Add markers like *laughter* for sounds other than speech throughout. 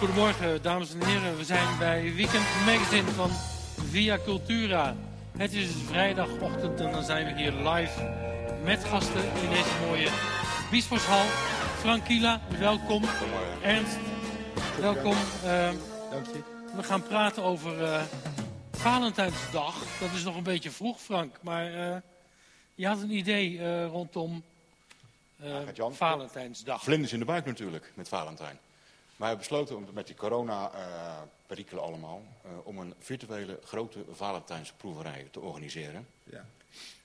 Goedemorgen, dames en heren. We zijn bij Weekend Magazine van Via Cultura. Het is vrijdagochtend en dan zijn we hier live met gasten in deze mooie Biesboshal. Frank Kila, welkom. Ernst, welkom. Uh, Dank je. We gaan praten over uh, Valentijnsdag. Dat is nog een beetje vroeg, Frank. Maar uh, je had een idee uh, rondom Valentijnsdag. Vlinders in de buik natuurlijk, met Valentijn. Maar we hebben besloten om met die corona-perikelen allemaal... om een virtuele grote Valentijnsproeverij te organiseren. Ja.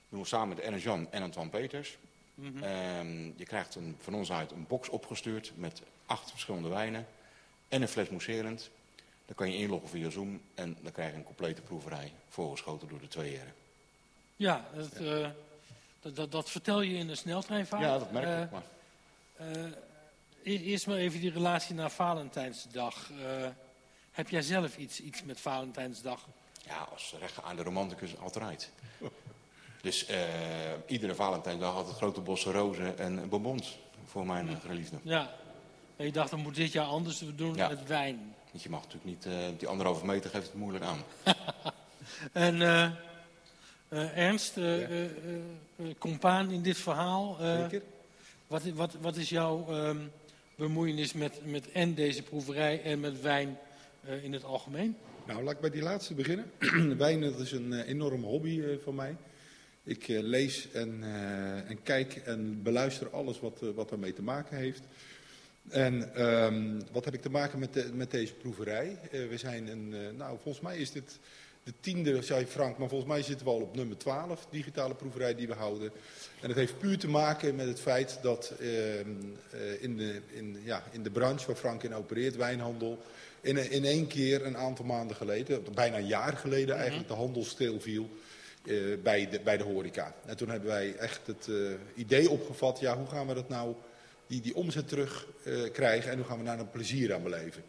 We doen samen met Ernst Jan en Antoine Peters. Mhm. Mm -hmm. je krijgt een, van ons uit een box opgestuurd met acht verschillende wijnen en een fles mousserend. Dan kan je inloggen via Zoom en dan krijg je een complete proeverij voorgeschoten door de twee heren. Ja, het, ja. Uh, dat, dat, dat, vertel je in de sneltreinvaart. Ja, dat merk ik. Uh, maar. Uh, eerst maar even die relatie naar Valentijnsdag. heb jij zelf iets, iets met Valentijnsdag? Ja, als rechtgeaande romanticus altijd. Dus uh, iedere Valentijnsdag had het grote bossen rozen en bonbons voor mijn ja. geliefde. Ja, en je dacht, dat moet dit jaar anders doen ja. met wijn. Want je mag natuurlijk niet, uh, die anderhalve meter geeft het moeilijk aan. *laughs* en uh, Ernst, ja. compaan in dit verhaal. Zeker. Wat, wat, wat is jouw um, bemoeienis met, met en deze proeverij en met wijn in het algemeen? Nou, laat ik bij die laatste beginnen. *clears throat* wijn is een enorme hobby van mij. Ik uh, lees en, uh, en, kijk en beluister alles wat, uh, wat ermee te maken heeft. En um, wat heb ik te maken met, met deze proeverij? we zijn een, nou volgens mij is dit de tiende, zei Frank, maar volgens mij zitten we al op nummer 12, digitale proeverij die we houden. En het heeft puur te maken met het feit dat ehm, in, de, in, ja, in de branche waar Frank in opereert, wijnhandel, in, in één keer een aantal maanden geleden, bijna een jaar geleden eigenlijk, de handel stilviel. Uh, bij, de, bij de horeca. En toen hebben wij echt het uh, idee opgevat, ja, hoe gaan we dat nou, die, die omzet terug uh, krijgen en hoe gaan we daar een plezier aan beleven.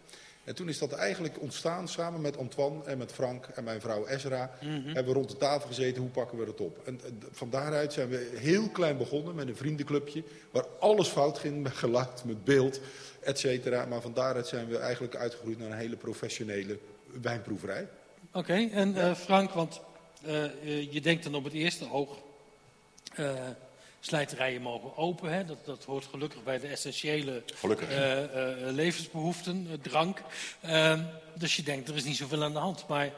En toen is dat eigenlijk ontstaan samen met Antoine en met Frank en mijn vrouw Ezra. Mm -hmm. Hebben we rond de tafel gezeten, hoe pakken we dat op? En van daaruit zijn we heel klein begonnen met een vriendenclubje. Waar alles fout ging met geluid, met beeld, et cetera. Maar van daaruit zijn we eigenlijk uitgegroeid naar een hele professionele wijnproeverij. Oké, okay, en ja. Frank, want uh, je denkt dan op het eerste oog, uh, slijterijen mogen open. Hè? Dat, dat hoort gelukkig bij de essentiële levensbehoeften, drank. Ehm, dus je denkt, er is niet zoveel aan de hand. Maar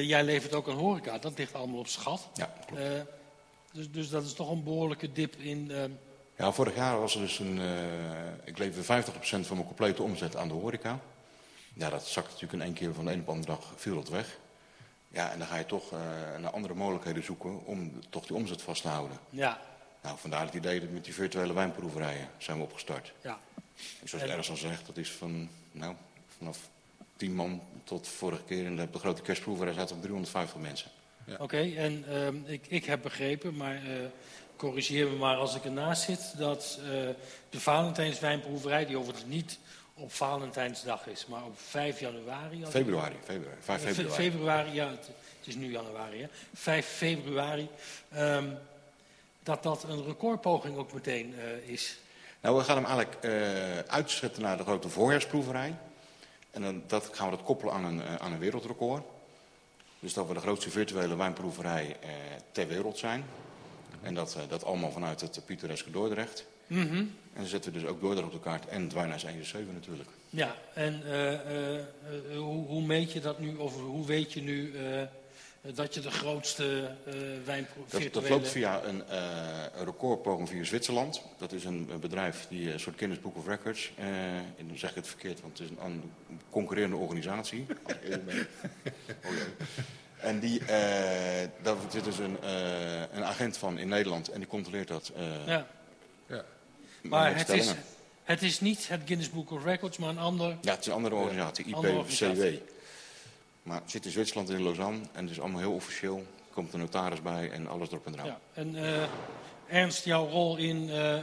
jij levert ook een horeca, dat ligt allemaal op schat. Ja, dus, dus dat is toch een behoorlijke dip in... ehm, ja, vorig jaar was er dus een... ik lever 50% van mijn complete omzet aan de horeca. Ja, dat zakt natuurlijk in één keer van de een op de andere dag, viel dat weg. Ja, en dan ga je toch uh, naar andere mogelijkheden zoeken om toch die omzet vast te houden. Ja. Nou, vandaar het idee dat met die virtuele wijnproeverijen zijn we opgestart. Ja. En zoals Ernst al zegt, dat is van, nou, vanaf 10 man tot vorige keer in de, de grote kerstproeverij zaten op 350 mensen. Ja. Oké, okay, en uh, ik, ik heb begrepen, maar uh, corrigeer me maar als ik ernaast zit, dat uh, de Valentijnswijnproeverij, die overigens niet op Valentijnsdag is, maar op 5 januari. Februari, februari, 5 februari. Fe februari, ja, het, het, is nu januari, hè. 5 februari. Um, dat dat een recordpoging ook meteen uh, is. Nou, we gaan hem eigenlijk uh, uitzetten naar de grote voorjaarsproeverij. En dan dat gaan we dat koppelen aan een, uh, aan een wereldrecord. Dus dat we de grootste virtuele wijnproeverij ter wereld zijn. En dat, dat allemaal vanuit het pittoreske Dordrecht. Mm -hmm. En dan zetten we dus ook Dordrecht op de kaart en het Wijnhuis 107 natuurlijk. Ja, en hoe, hoe meet je dat nu, of hoe weet je nu dat je de grootste uh, wijnvirtuele... Dat, dat loopt via een, uh, een recordpoging via Zwitserland. Dat is een, een bedrijf die een soort Guinness Book of Records... Uh, dan zeg ik het verkeerd, want het is een, een concurrerende organisatie. *laughs* Als. Oh, ja. En die, uh, daar zit dus een, een agent van in Nederland en die controleert dat. ja. ja. Maar het is, het is niet het Guinness Book of Records, maar een ander... Ja, het is een andere organisatie, IPCW. Maar het zit in Zwitserland in Lausanne en het is allemaal heel officieel. Er komt een notaris bij en alles erop en eraan. Ja, en uh, Ernst, jouw rol in uh, uh,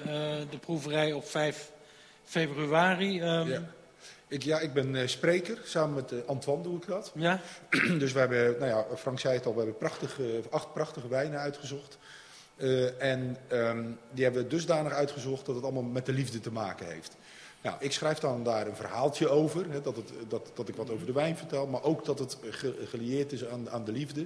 de proeverij op 5 februari. Um... Ja. Ik, ja, ik ben uh, spreker. Samen met uh, Antoine doe ik dat. Ja. *clears throat* dus we hebben, nou ja, Frank zei het al, we hebben prachtige, acht prachtige wijnen uitgezocht. Uh, en um, die hebben we dusdanig uitgezocht dat het allemaal met de liefde te maken heeft. Nou, ik schrijf dan daar een verhaaltje over, hè, dat, het, dat, dat ik wat over de wijn vertel, maar ook dat het ge, gelieerd is aan, aan de liefde.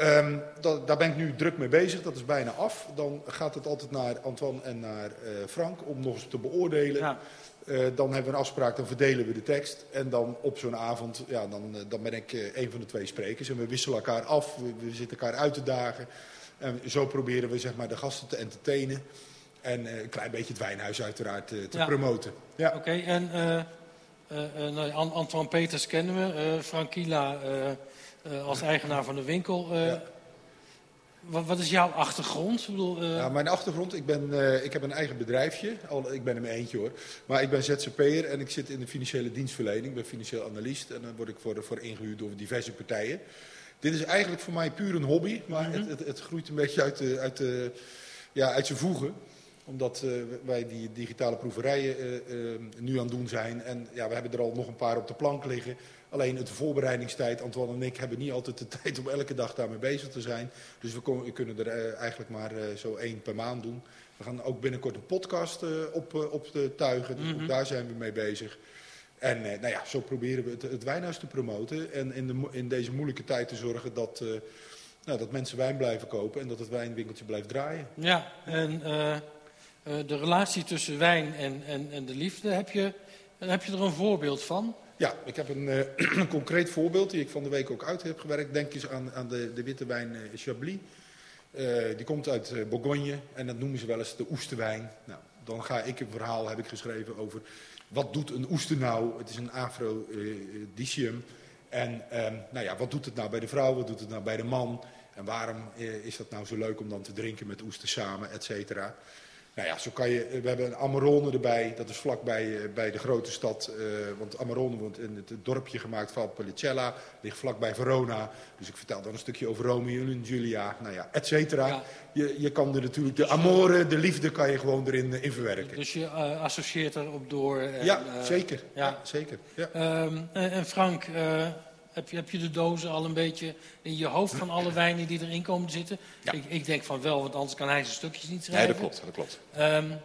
Um, dat, daar ben ik nu druk mee bezig, dat is bijna af. Dan gaat het altijd naar Antoine en naar uh, Frank om nog eens te beoordelen. Ja. Uh, dan hebben we een afspraak, dan verdelen we de tekst. En dan op zo'n avond, ja, dan, dan ben ik uh, een van de twee sprekers. En we wisselen elkaar af, we, we zitten elkaar uit te dagen. En zo proberen we zeg maar, de gasten te entertainen. En uh, een klein beetje het wijnhuis uiteraard uh, te ja. promoten. Ja. Oké, okay, en uh, nou, Antoine Peters kennen we. Frankila als eigenaar van de winkel. Ja. Wat, wat, is jouw achtergrond? Ik bedoel, ja, mijn achtergrond, ik, ben, ik heb een eigen bedrijfje. Al, ik ben er maar eentje hoor. Maar ik ben ZZP'er en ik zit in de financiële dienstverlening. Ik ben financieel analist en dan word ik voor, voor ingehuurd door diverse partijen. Dit is eigenlijk voor mij puur een hobby, maar mm -hmm. het, het, het, groeit een beetje uit, de, uit, de, ja, uit zijn voegen omdat uh, wij die digitale proeverijen uh, uh, nu aan het doen zijn. En ja, we hebben er al nog een paar op de plank liggen. Alleen de voorbereidingstijd, Antoine en ik hebben niet altijd de *laughs* tijd om elke dag daarmee bezig te zijn. Dus we, kon, we kunnen er eigenlijk maar zo één per maand doen. We gaan ook binnenkort een podcast op, op de tuigen, dus mm -hmm. ook daar zijn we mee bezig. En nou ja, zo proberen we het, het wijnhuis te promoten. En in, de, in deze moeilijke tijd te zorgen dat, nou, dat mensen wijn blijven kopen en dat het wijnwinkeltje blijft draaien. Ja, en uh, de relatie tussen wijn en, en, en de liefde. Heb je, heb je er een voorbeeld van? Ja, ik heb een, *clears throat* een, concreet voorbeeld die ik van de week ook uit heb gewerkt. Denk eens aan, aan de, de witte wijn uh, Chablis. die komt uit Bourgogne en dat noemen ze wel eens de oesterwijn. Nou, dan ga ik een verhaal, heb ik geschreven, over wat doet een oester nou? Het is een afrodisium. En um, nou ja, wat doet het nou bij de vrouw, wat doet het nou bij de man? En waarom is dat nou zo leuk om dan te drinken met oester samen, et cetera? Nou ja, zo kan je, we hebben Amarone erbij, dat is vlakbij uh, bij de grote stad. Uh, want Amarone wordt in het dorpje gemaakt van Policella, ligt vlakbij Verona. Dus ik vertel dan een stukje over Romeo en Julia, nou ja, et cetera. Ja. Je, je kan er natuurlijk, de amore, de liefde kan je gewoon erin uh, in verwerken. Dus je associeert erop door. ja, zeker. Ja. ja zeker. Ja. Um, en Frank, heb je, heb je de dozen al een beetje in je hoofd van alle wijnen die erin komen zitten? Ja. Ik, ik, denk van wel, want anders kan hij zijn stukjes niet schrijven. Nee, dat klopt. Dat klopt. Um,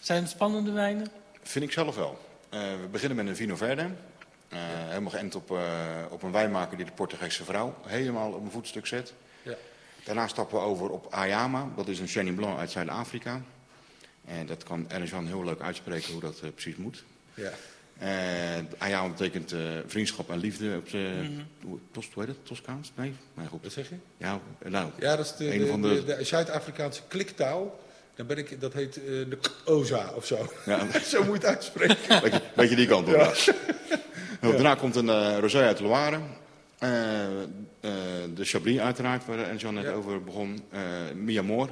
zijn het spannende wijnen? Vind ik zelf wel. Uh, we beginnen met een Vino Verde. Uh, helemaal geënt op, uh, op een wijnmaker die de Portugese vrouw helemaal op een voetstuk zet. Ja. Daarna stappen we over op Ayama. Dat is een Chenin Blanc uit Zuid-Afrika. En dat kan Ernst-Jan heel leuk uitspreken hoe dat precies moet. Ja. Uh, Ayama betekent uh, vriendschap en liefde op de mm-hmm. tos, hoe heet het? Toscaans? Nee, maar goed. Wat zeg je? Ja, nou, ja dat is de, de, de, de Zuid-Afrikaanse kliktaal. Dan ben ik, dat heet uh, de Oza of zo. Ja. *laughs* zo moet je het uitspreken. *laughs* beetje, beetje die kant op. Ja. Ja. *laughs* Daarna komt een uh, rosé uit Loire. Uh, de Chablis uiteraard, waar Enzo net over begon. Mi Amor,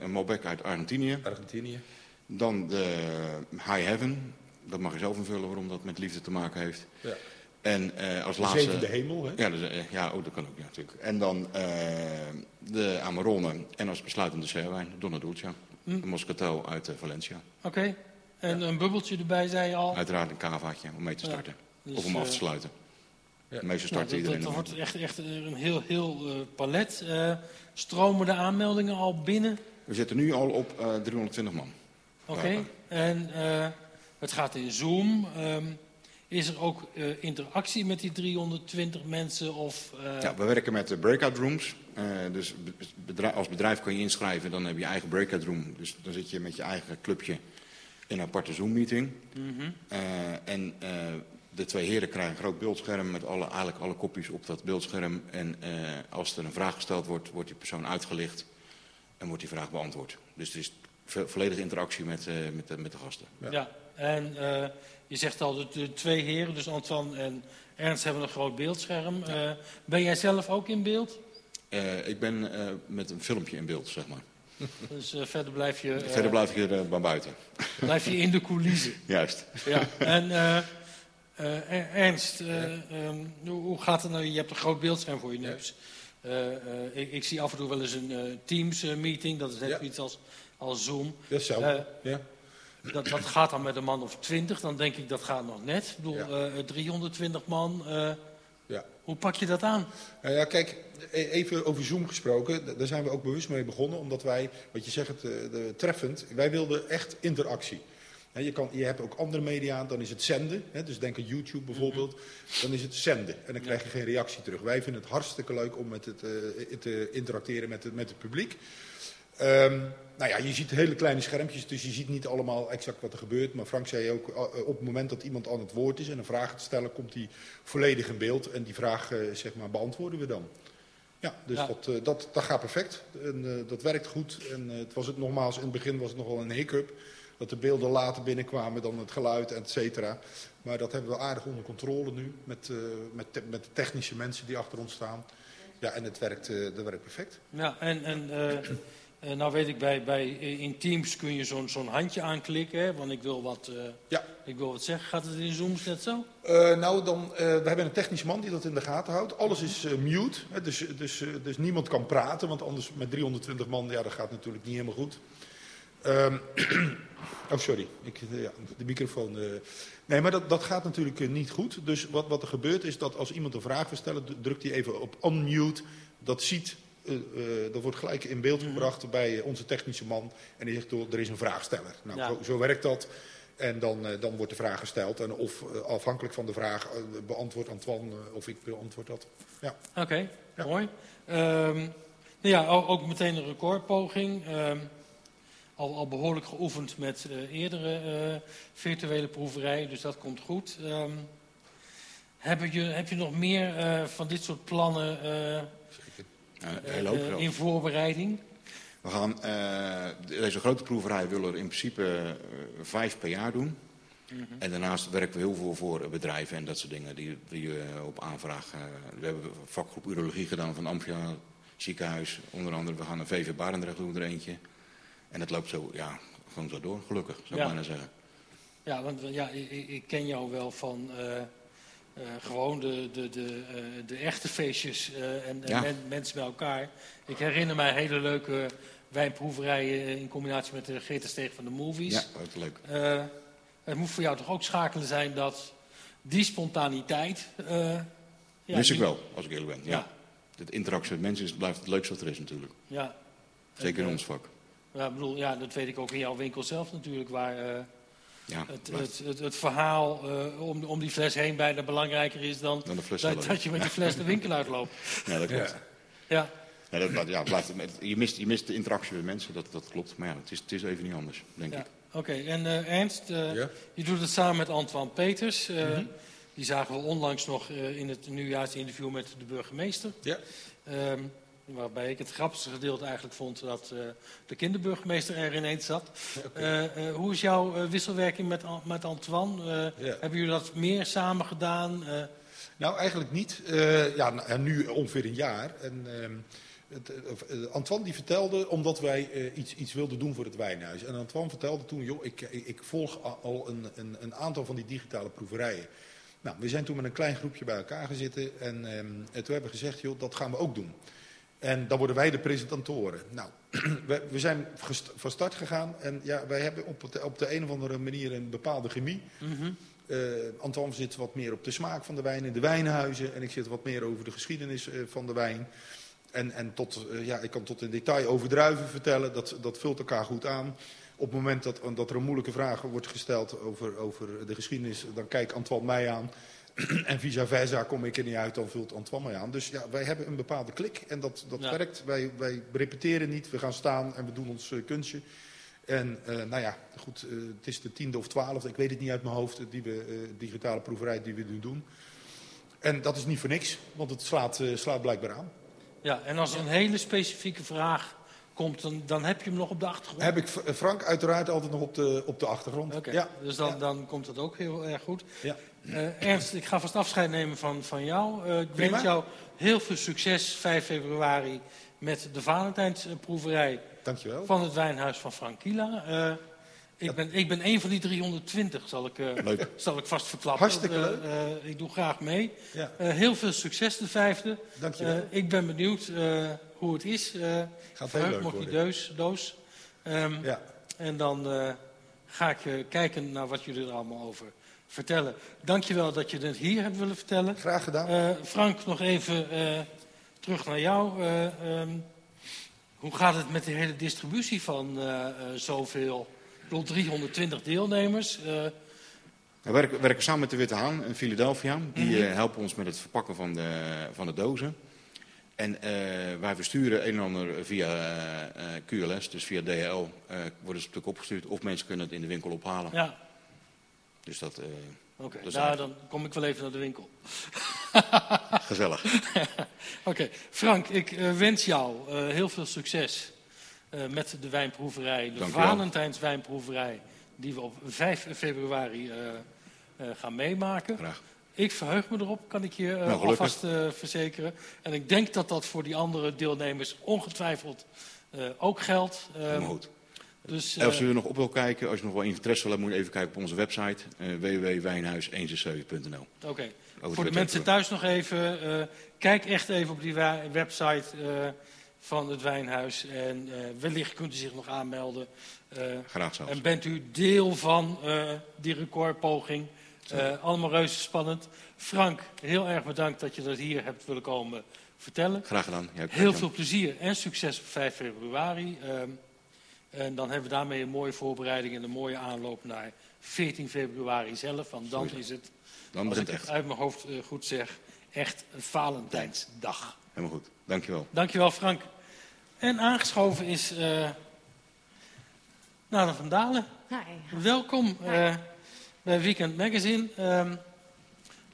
een Malbec uit Argentinië. Argentinië. Dan de High Heaven, dat mag je zelf invullen waarom dat met liefde te maken heeft. Ja. En uh, als de laatste... zevende hemel, hè? Ja, dus, uh, ja oh, dat kan ook, ja, natuurlijk. En dan uh, de Amarone en als besluitende serwijn, Donna Dulce. Hm. Een Moscatel uit Valencia. Oké. Okay. En ja. een bubbeltje erbij, zei je al? Uiteraard een cavaatje om mee te starten. Ja. Dus, of om af te sluiten. Ja. De meeste starten nou, iedereen. Dat, dat wordt echt, echt een heel, heel palet. stromen de aanmeldingen al binnen? We zitten nu al op 320 man. Oké. Okay. En... Het gaat in Zoom. Um, is er ook uh, interactie met die 320 mensen? Of, uh... Ja, we werken met de breakout rooms. Uh, dus bedrijf, als bedrijf kan je inschrijven, dan heb je eigen breakout room. Dus dan zit je met je eigen clubje in een aparte Zoom-meeting. Mm -hmm. en de twee heren krijgen een groot beeldscherm met alle, eigenlijk alle kopjes op dat beeldscherm. En als er een vraag gesteld wordt, wordt die persoon uitgelicht en wordt die vraag beantwoord. Dus het is volledige interactie met, met, de, met de gasten. Ja. ja. En uh, je zegt al, de, de, twee heren, dus Antoine en Ernst, hebben een groot beeldscherm. Ja. Uh, ben jij zelf ook in beeld? Uh, ik ben met een filmpje in beeld, zeg maar. *laughs* Dus verder blijf je... verder blijf ik er maar buiten. Blijf je in de coulissen. *laughs* Juist. Ja, en Ernst, um, hoe gaat het nou? Je hebt een groot beeldscherm voor je neus. Ik, ik, zie af en toe wel eens een Teams-meeting, dat is net ja. iets als, als Zoom. Dat is zo, ja. Dat, dat gaat dan met een man of twintig, dan denk ik dat gaat nog net. Ik bedoel, ja. uh, 320 man. Uh, ja. Hoe pak je dat aan? Nou ja, kijk, even over Zoom gesproken. Daar zijn we ook bewust mee begonnen. Omdat wij, wat je zegt, de, treffend, wij wilden echt interactie. Je, kan, je hebt ook andere media, dan is het zenden. Hè, dus denk aan YouTube bijvoorbeeld. Dan is het zenden en dan krijg je geen reactie terug. Wij vinden het hartstikke leuk om met het, eh, te interacteren met het, met het publiek. Ehm, nou ja, je ziet hele kleine schermpjes, dus je ziet niet allemaal exact wat er gebeurt. Maar Frank zei ook, eh, op het moment dat iemand aan het woord is en een vraag te stellen, komt die volledig in beeld. En die vraag, eh, zeg maar, beantwoorden we dan. Ja, dus Ja. Dat, eh, dat, dat gaat perfect. En, dat werkt goed. En het was het nogmaals, in het begin was het nogal een hiccup. Dat de beelden later binnenkwamen dan het geluid, et cetera. Maar dat hebben we aardig onder controle nu. Met, met, te- met de technische mensen die achter ons staan. Ja, en het werkt, dat werkt perfect. Ja, en, en eh, eh, nou weet ik, bij, bij, in Teams kun je zo'n zo'n handje aanklikken, hè, want ik wil, wat, eh, Ja. ik wil wat zeggen. Gaat het in Zooms net zo? Eh, nou, dan, eh, we hebben een technische man die dat in de gaten houdt. Alles is eh, mute, hè, dus, dus, eh, dus niemand kan praten. Want anders met 320 man, ja, dat gaat natuurlijk niet helemaal goed. Ehm, *clears throat* oh, sorry. Ik, eh, ja, de microfoon. eh. Nee, maar dat, dat gaat natuurlijk eh, niet goed. Dus wat, wat er gebeurt is dat als iemand een vraag wil stellen, drukt hij even op unmute. Dat ziet, eh, eh, dat wordt gelijk in beeld gebracht bij eh, onze technische man. En die zegt, "Oh, er is een vraagsteller. Nou, Ja. zo, zo werkt dat. En dan, dan wordt de vraag gesteld. En of afhankelijk van de vraag beantwoordt Antoine of ik beantwoord dat. Ja. Oké, Ja. mooi. Ehm, nou ja, ook, meteen een recordpoging. Ehm, al, al behoorlijk geoefend met eerdere virtuele proeverijen, dus dat komt goed. Ehm, heb, je, heb je nog meer van dit soort plannen in voorbereiding? We gaan eh, deze grote proeverij willen er in principe eh, vijf per jaar doen. Mhm. En daarnaast werken we heel veel voor bedrijven en dat soort dingen die, die eh, op aanvraag. eh, we hebben vakgroep urologie gedaan van Amphia ziekenhuis. Onder andere, we gaan een VV Barendrecht doen er eentje. En dat loopt zo, ja, gewoon zo door, gelukkig, zou ik Ja. bijna zeggen. Ja, want ja, ik, ken jou wel van eh, eh, gewoon de, de, de, eh, de echte feestjes eh, en, Ja. mensen bij elkaar. Ik herinner mij hele leuke wijnproeverijen in combinatie met de Steeg van de movies. Ja, wat leuk. Het moet voor jou toch ook schakelen zijn dat die spontaniteit... ja, Mis ik die- wel, als ik eerlijk ben. Ja. Interactie met mensen is, blijft het leukste wat er is natuurlijk. Ja. Zeker En, in ons vak. Ja, bedoel, ja, dat weet ik ook in jouw winkel zelf natuurlijk, waar Ja, het, het, het, het verhaal eh, om, om die fles heen bijna belangrijker is dan dan de fles dat, dat je met die fles de winkel uitloopt. *laughs* Ja, dat klopt. Ja, Ja, dat, dat- ja, blijft, je, mist, je mist de interactie met mensen, dat, dat klopt. Maar ja, het is, het is even niet anders, denk ja. ik. oké. En eh, Ernst, eh, Ja. je doet het samen met Antoine Peters. eh, Die zagen we onlangs nog eh, in het nieuwjaarsinterview met de burgemeester. Ja. Ehm, waarbij ik het grappigste gedeelte eigenlijk vond dat eh, de kinderburgemeester er ineens zat. Eh, eh, hoe is jouw wisselwerking met, met Antoine? Hebben jullie dat meer samen gedaan? Nou, eigenlijk niet. Ja, nou, nu ongeveer een jaar. En, ehm, het, Antoine die vertelde, omdat wij iets, iets wilden doen voor het wijnhuis. En Antoine vertelde toen, joh, ik, ik, volg al een, een, een aantal van die digitale proeverijen. Nou, we zijn toen met een klein groepje bij elkaar gezeten. En, ehm, en toen hebben we gezegd, joh, dat gaan we ook doen. En dan worden wij de presentatoren. Nou, *clears throat* we, we zijn van start gegaan. En ja, wij hebben op, het, op de een of andere manier een bepaalde chemie. Eh, Antoine zit wat meer op de smaak van de wijn in de wijnhuizen. En ik zit wat meer over de geschiedenis eh, van de wijn. En, en tot, eh, ja, ik kan tot in detail over druiven vertellen. Dat, dat vult elkaar goed aan. Op het moment dat, dat er een moeilijke vraag wordt gesteld over, over de geschiedenis, dan kijkt Antoine mij aan. *clears throat* en vice versa kom ik er niet uit, dan vult Antoine mij aan. Dus ja, wij hebben een bepaalde klik en dat, dat Ja. werkt. Wij, wij repeteren niet, we gaan staan en we doen ons eh, kunstje. En eh, nou ja, goed, eh, het is de tiende of twaalfde, ik weet het niet uit mijn hoofd, die we, digitale proeverij die we nu doen. En dat is niet voor niks, want het slaat, slaat blijkbaar aan. Ja, en als er een hele specifieke vraag komt, dan, dan heb je hem nog op de achtergrond. Heb ik Frank uiteraard altijd nog op de, op de achtergrond. Oké, Ja, dus dan, ja. dan komt dat ook heel erg goed. Ja. Eh, Ernst, ik ga vast afscheid nemen van, van jou. Eh, ik wens jou heel veel succes 5 februari met de Valentijnsproeverij Dankjewel. van het wijnhuis van Frankila. Eh, ik, ben, ik ben een van die 320, zal ik, Leuk. zal ik vast verklappen. Hartstikke leuk. ik doe graag mee. Ja, heel veel succes de vijfde. dankjewel. Eh, ik ben benieuwd hoe het is. Gaat heel leuk die worden. deus, doos. Ehm, Ja. En dan ga ik kijken naar wat jullie er allemaal over vertellen. Dankjewel dat je het hier hebt willen vertellen. Graag gedaan. Eh, Frank, nog even eh, terug naar jou. Eh, ehm, hoe gaat het met de hele distributie van zoveel bedoel, 320 deelnemers. eh, We werken, werken samen met de Witte Haan in Philadelphia. Die Mhm. helpen ons met het verpakken van de, van de dozen. En wij versturen een en ander via QLS, dus via DHL, worden ze natuurlijk opgestuurd. Of mensen kunnen het in de winkel ophalen. ja, Dus dat eh oké. Nou, dan kom ik wel even naar de winkel. *laughs* *laughs* gezellig. Oké, Frank, ik eh, wens jou eh, heel veel succes met de wijnproeverij, de Dank u wel. Valentijns wijnproeverij, die we op 5 februari gaan meemaken. Graag. Ik verheug me erop, kan ik je Nou, alvast verzekeren. En ik denk dat dat voor die andere deelnemers ongetwijfeld ook geldt. Goed. Dus, als je er nog op wil kijken, als je nog wel interesse wil hebben, moet je even kijken op onze website. eh www.wijnhuis167.nl Oké. Voor de de mensen thuis nog even, eh, kijk echt even op die website eh, van het Wijnhuis. En wellicht kunt u zich nog aanmelden. Graag zelfs. en bent u deel van die recordpoging. Eh, allemaal reuze spannend. Frank, heel erg bedankt dat je dat hier hebt willen komen vertellen. Graag gedaan. Heel veel plezier en succes op 5 februari. Ehm, en dan hebben we daarmee een mooie voorbereiding en een mooie aanloop naar 14 februari zelf. Want dan is het, Dan als ik begint het echt. uit mijn hoofd eh, goed zeg, echt Valentijnsdag. Helemaal goed. Dankjewel. Dankjewel Frank. En aangeschoven is uh, Nada van Dalen. Hi. Welkom eh, bij Weekend Magazine. Ehm,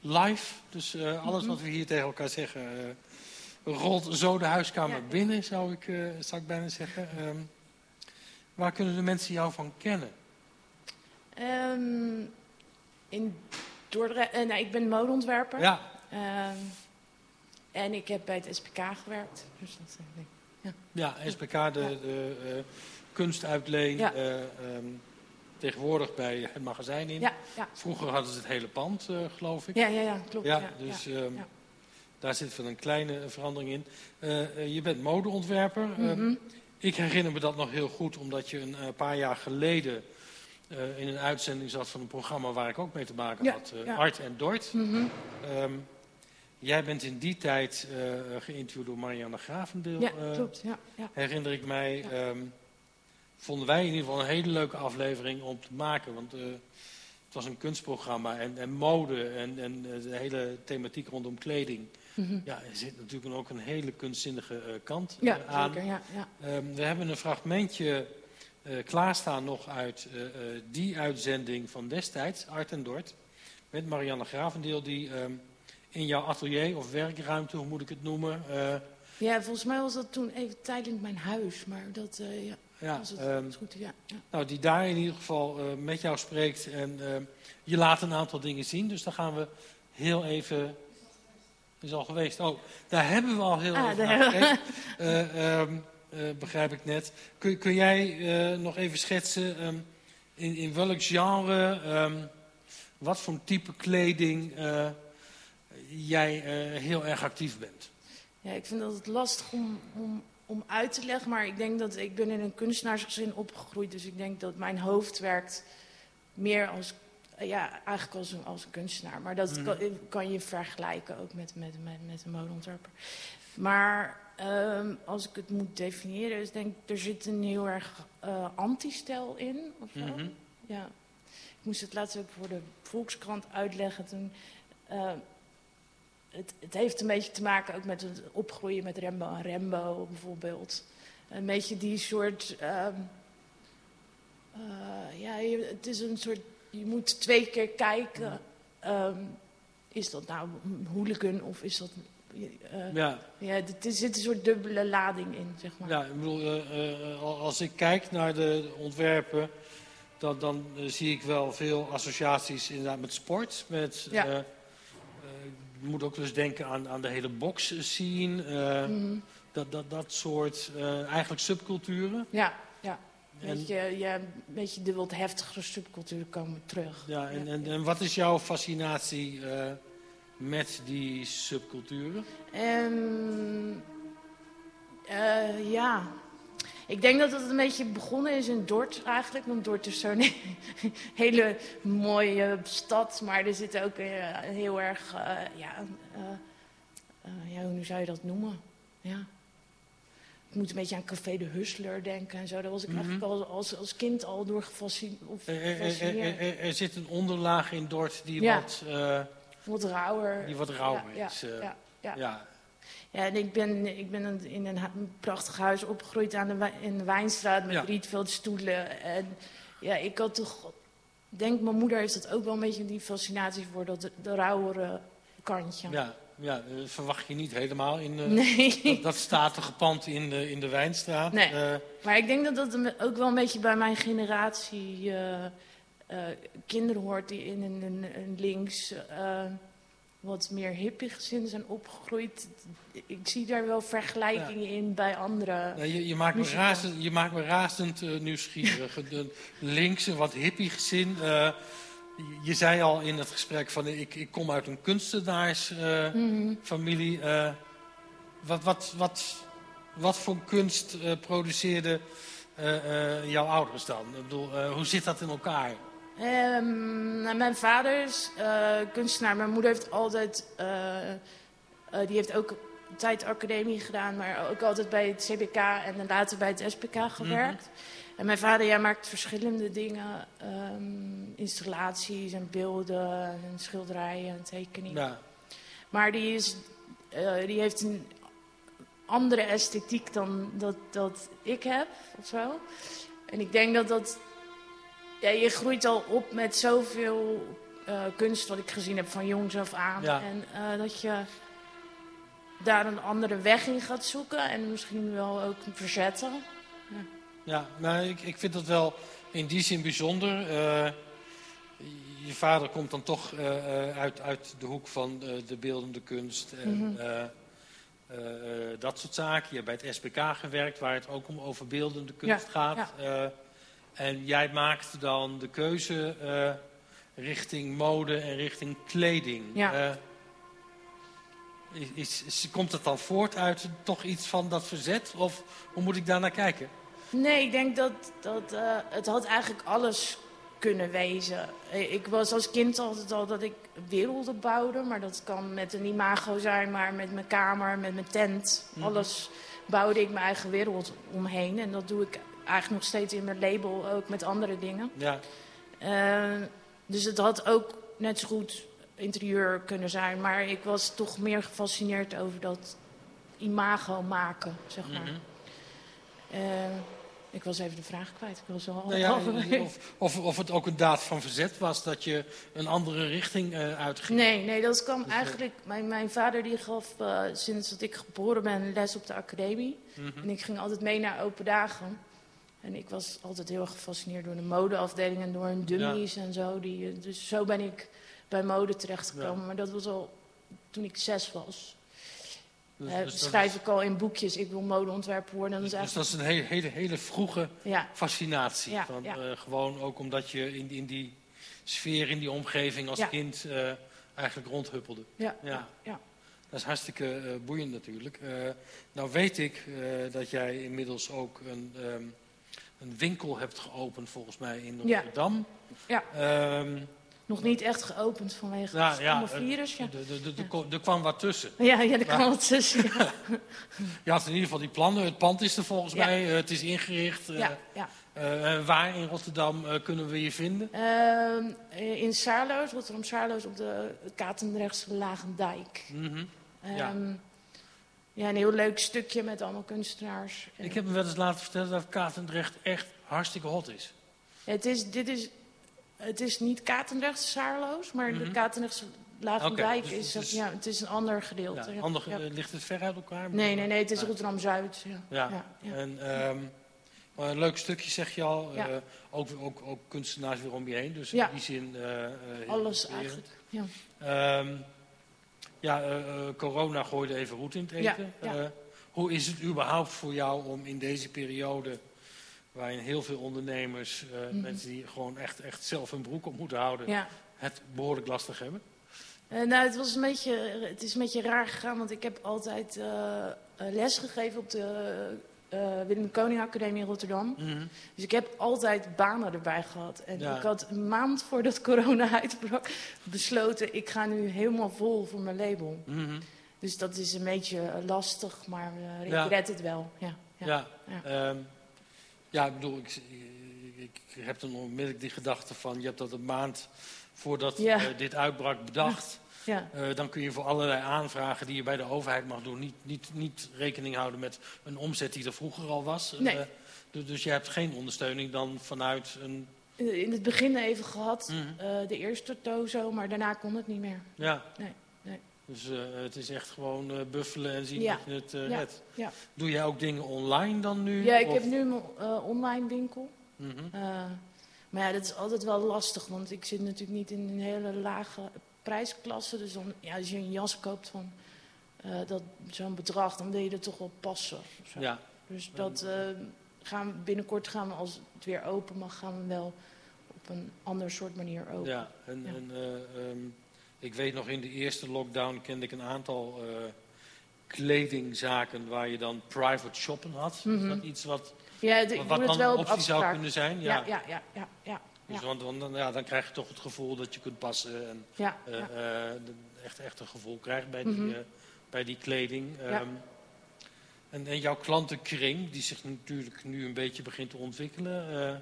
live, dus eh, alles wat we hier tegen elkaar zeggen eh, rolt zo de huiskamer Ja. binnen, zou ik, eh, zou ik bijna zeggen. Ehm, waar kunnen de mensen jou van kennen? Ehm, in Dordrecht, nou, ik ben modeontwerper. Ja, Ehm, en ik heb bij het SPK gewerkt. Dus dat, ik. ja SPK, de, de eh, kunstuitleen. Ja. eh, ehm, tegenwoordig bij het magazijn in. ja, ja. Vroeger hadden ze het hele pand, geloof ik. Ja, ja, ja, klopt. Ja, Ja, dus ja, ja. daar zit wel een kleine verandering in. Je bent modeontwerper. Mhm. Ik herinner me dat nog heel goed, omdat je een eh, paar jaar geleden eh, in een uitzending zat van een programma waar ik ook mee te maken Ja, had, eh, ja. Art en Dort. Mhm. Ehm, jij bent in die tijd eh, geïnterviewd door Marianne Gravendeel, Ja, klopt. Ja, ja. herinner ik mij. Ehm, vonden wij in ieder geval een hele leuke aflevering om te maken, want het was een kunstprogramma en, en mode en, en de hele thematiek rondom kleding. Mhm. Ja, er zit natuurlijk ook een hele kunstzinnige eh, kant ja eh, aan. zeker. Ja, ja. Ehm, we hebben een fragmentje eh, klaarstaan nog uit die uitzending van destijds, Art en Dort. Met Marianne Gravendeel, die ehm, in jouw atelier of werkruimte, hoe moet ik het noemen? ja, volgens mij was dat toen even tijdelijk mijn huis. Maar dat, ja, het ehm, goed. Ja, ja. nou, die daar in ieder geval met jou spreekt. En je laat een aantal dingen zien, dus daar gaan we heel even. Is al geweest. Oh, daar hebben we al heel Ah, even naar gekeken. Eh, begrijp ik net. Kun, kun jij eh, nog even schetsen ehm, in, in welk genre, ehm, wat voor type kleding eh, jij eh, heel erg actief bent? Ja, ik vind dat het lastig om, om, om uit te leggen, maar ik denk dat ik ben in een kunstenaarsgezin opgegroeid, dus ik denk dat mijn hoofd werkt meer als, ja, eigenlijk als een, als een kunstenaar. Maar dat Mhm. kan, kan je vergelijken ook met, met, met, met een modeontwerper. Maar ehm, als ik het moet definiëren, is denk ik, er zit een heel erg eh anti-stijl in. Of. Mhm. Ja. Ik moest het laatst ook voor de Volkskrant uitleggen. Toen, eh, het, het heeft een beetje te maken ook met het opgroeien met Rembo en Rembo bijvoorbeeld. Een beetje die soort. ehm, eh, ja, het is een soort. Je moet twee keer kijken. ehm, is dat nou een hooligan of is dat. eh, Ja, ja, er zit een soort dubbele lading in, zeg maar. Ja, ik bedoel, eh, eh, al- als ik kijk naar de ontwerpen, dan, dan zie ik wel veel associaties inderdaad met sport. Met, Ja. je moet ook dus denken aan, aan de hele box scene, Mhm. dat, dat, dat soort eigenlijk subculturen. Ja, ja. En- Weet je, ja, een beetje de wat heftigere subculturen komen terug. Ja, en, en, en wat is jouw fascinatie eh, met die subculturen? Ehm, eh, ja, ik denk dat het een beetje begonnen is in Dort eigenlijk. Want Dort is zo'n *laughs* hele mooie stad. Maar er zit ook eh, heel erg, ja, ja, hoe zou je dat noemen? Ja. Moet een beetje aan Café de Hustler denken en zo. Daar was ik Mhm. eigenlijk al als, als kind al door Er, er- er- gefascineerd. er- er zit een onderlaag in Dort die Ja. wat, eh, Wat rauwer. die wat rauwer ja, is. eh. Ja, ja. ja. En ik ben, ik ben in een prachtig huis opgegroeid aan de, in de Wijnstraat met Ja. rietveldstoelen. En ja, ik had toch, ik denk mijn moeder heeft dat ook wel een beetje die fascinatie voor dat de rauwere kantje. Ja, ja, dat verwacht je niet helemaal in eh, Nee. *laughs* dat, dat statige pand in de, in de Wijnstraat. Nee. Eh, Maar ik denk dat dat ook wel een beetje bij mijn generatie eh, eh, kinderen hoort die in een, een, links eh, wat meer hippie gezin zijn opgegroeid. Ik zie daar wel vergelijkingen in bij andere. nou, je, je, maakt me razend, je maakt me razend eh, nieuwsgierig. *laughs* Een linkse, wat hippie gezin. Je- zei al in het gesprek van ik, ik kom uit een kunstenaarsfamilie. Mhm. Eh, wat, wat, wat, wat voor kunst eh, produceerden eh, eh, jouw ouders dan? Ik bedoel, eh, hoe zit dat in elkaar? Ehm, nou, mijn vader is eh, kunstenaar. Mijn moeder heeft altijd, eh, eh, die heeft ook tijd academie gedaan, maar ook altijd bij het CBK en dan later bij het SPK gewerkt. En mijn vader ja, maakt verschillende dingen, ehm, installaties en beelden en schilderijen en tekeningen. Ja, Maar die, is, eh, die heeft een andere esthetiek dan dat, dat ik heb of zo. En ik denk dat dat. Ja, je groeit al op met zoveel eh, kunst wat ik gezien heb van jongs af aan. Ja. En eh, dat je daar een andere weg in gaat zoeken en misschien wel ook verzetten. Ja nou, ik, ik vind dat wel in die zin bijzonder. Eh, je vader komt dan toch eh, eh, uit, uit de hoek van de beeldende kunst en Mhm. dat soort zaken. Je hebt bij het SPK gewerkt, waar het ook om over beeldende kunst Ja, gaat. En jij maakt dan de keuze richting mode en richting kleding. Ja. Is, is- komt het dan voort uit toch iets van dat verzet? Of hoe moet ik daar naar kijken? Nee, ik denk dat, dat eh, het had eigenlijk alles kunnen wezen. Eh, Ik was als kind altijd al dat ik werelden bouwde. Maar dat kan met een imago zijn, maar met mijn kamer, met mijn tent. Mhm. Alles bouwde ik mijn eigen wereld omheen. En dat doe ik eigenlijk nog steeds in mijn label, ook met andere dingen. Ja, Eh, dus het had ook net zo goed interieur kunnen zijn. Maar ik was toch meer gefascineerd over dat imago maken, zeg maar. Eh, ik was even de vraag kwijt. Ik Nou ja, halverwege. of, of, of het ook een daad van verzet was dat je een andere richting eh, uitging. Nee, nee, dat kwam Dus, eh, eigenlijk... Mijn, mijn vader die gaf eh, sinds dat ik geboren ben les op de academie. Mhm. En ik ging altijd mee naar open dagen. En ik was altijd heel erg gefascineerd door de modeafdeling en door hun dummies en zo. Die, eh, dus zo ben ik bij mode terechtgekomen. Ja. Maar dat was al toen ik zes was. Dus, dus dat schrijf is- ik al in boekjes, ik wil modeontwerper worden. En dat dus, is dus dat is een hele, hele, hele vroege Ja, fascinatie. Ja, van, ja. eh, gewoon ook omdat je in, in die sfeer, in die omgeving als kind eh, eigenlijk rondhuppelde. ja, Ja. Dat is hartstikke eh, boeiend natuurlijk. Nou weet ik dat jij inmiddels ook een, ehm, een winkel hebt geopend volgens mij in. Rotterdam. Ja. Ehm, Nog niet echt geopend vanwege Ja, het ja, stomme virus. Ja, de- de- de- de- ko- er kwam wat tussen. ja, ja Maar- kan wat tussen. Ja, *laughs* Je had in ieder geval die plannen. Het pand is er volgens mij. eh, het is ingericht. eh, ja, ja. eh, waar in Rotterdam eh, kunnen we je vinden? Ehm, in Saarloos, Rotterdam Saarloos, op de Katendrechtse Lagendijk. Ja. ja. een heel leuk stukje met allemaal kunstenaars. Ik heb me wel eens laten vertellen dat Katendrecht echt hartstikke hot is. het, is, dit is, het is niet Katendrechtse Saarloos, maar de Mhm. Katendrechtse Lagendijk dus is, ja, het is een ander gedeelte. Ja, ander, Ja. eh, ligt het ver uit elkaar? Nee, nee, nee, het is Ja. Rotterdam-Zuid. Ja. Ja. Ja, ja. En, ehm, maar een leuk stukje zeg je al. Ja. Eh, ook, ook, ook kunstenaars weer om je heen. Dus in die zin... heel Alles eigenlijk. Ja. Ehm, ja, eh, corona gooide even roet in het eten. hoe is het überhaupt voor jou om in deze periode... waarin heel veel ondernemers, eh, Mhm. mensen die gewoon echt, echt zelf hun broek op moeten houden... ja. het behoorlijk lastig hebben? Eh, nou, het, was een beetje, het is een beetje raar gegaan, want ik heb altijd eh, les gegeven op de Willem Koning Academie in Rotterdam. Dus ik heb altijd banen erbij gehad. En Ja. ik had een maand voordat *laughs* corona uitbrak besloten, ik ga nu helemaal vol voor mijn label. Mhm. Dus dat is een beetje lastig, maar ik red het wel. Ja. ja. Ja, ja. Ja ik bedoel, ik, ik, ik heb dan onmiddellijk die gedachte van, je hebt dat een maand voordat Ja. eh, dit uitbrak bedacht. ja. Eh, dan kun je voor allerlei aanvragen die je bij de overheid mag doen, niet, niet, niet rekening houden met een omzet die er vroeger al was. Nee. Eh, dus, dus je hebt geen ondersteuning dan vanuit een. In het begin even gehad, Mhm. de eerste tozo, maar daarna kon het niet meer. Ja. Nee, nee. Dus eh, het is echt gewoon eh, buffelen en zien Ja. dat je het eh, Ja. redt. Ja. Doe jij ook dingen online dan nu? Ja, ik Of- heb nu mijn eh, online winkel. Mhm. Maar ja, dat is altijd wel lastig, want ik zit natuurlijk niet in een hele lage prijsklasse. Dus dan, ja, als je een jas koopt van dat, zo'n bedrag, dan wil je er toch wel passen. zo. Ja, Dus dat gaan we, binnenkort gaan we, als het weer open mag, gaan we wel op een ander soort manier open. ja. En, eh, ehm, ik weet nog in de eerste lockdown kende ik een aantal eh, kledingzaken waar je dan private shoppen had. Mhm. Is dat iets wat, Ja, wat dan wel een op optie zou kunnen zijn? Ja, ja, ja, ja, ja, Dus want, want dan, ja, dan krijg je toch het gevoel dat je kunt passen en ja, eh, eh, echt, echt een gevoel krijgt bij, die, Mhm. bij die kleding. Ehm, en, en jouw klantenkring, die zich natuurlijk nu een beetje begint te ontwikkelen. eh,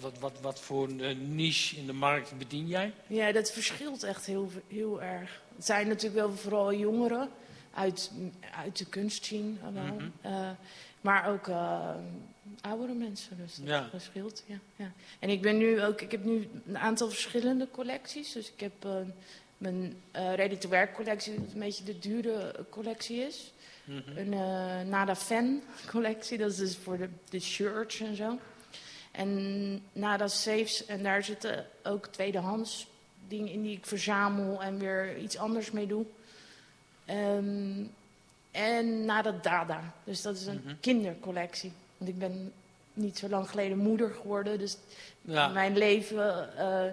wat, wat, wat voor een eh, niche in de markt bedien jij? Ja, dat verschilt echt heel, heel erg. Het zijn natuurlijk wel vooral jongeren uit, uit de kunst zien. wel. Mhm. Eh, maar ook eh, oudere mensen, dus dat Ja. verschilt. Ja, ja. En ik ben nu ook, ik heb nu een aantal verschillende collecties. Dus ik heb eh, mijn eh ready-to-wear collectie, dat een beetje de dure collectie is. Mhm. Een eh, Nada Fan *laughs* collectie, dat is dus voor de, de shirts en zo. En Nada Safes, en daar zitten ook tweedehands dingen in die ik verzamel en weer iets anders mee doe. Ehm, en Nada Dada, dus dat is een Mhm. kindercollectie. Want ik ben niet zo lang geleden moeder geworden, dus Ja, mijn leven eh,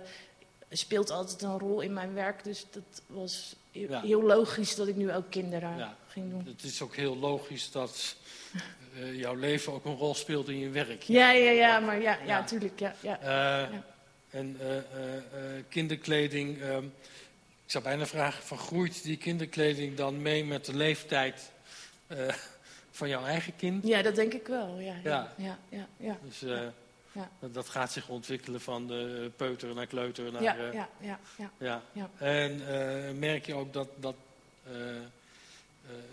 speelt altijd een rol in mijn werk. Dus dat was Ja. heel logisch dat ik nu ook kinderen Ja. ging doen. het is ook heel logisch dat eh, jouw leven ook een rol speelt in je werk. Ja, ja, ja, maar ja, ja, Ja. tuurlijk. Ja, ja. Eh, Ja. En eh, kinderkleding. ehm, ik zou bijna vragen: van groeit die kinderkleding dan mee met de leeftijd van jouw eigen kind? ja, dat denk ik wel. Ja, Ja. ja, ja. Dus Ja. Dat, gaat zich ontwikkelen van de peuter naar kleuter. Naar, Ja, ja, ja, ja. ja. Ja. En merk je ook dat, dat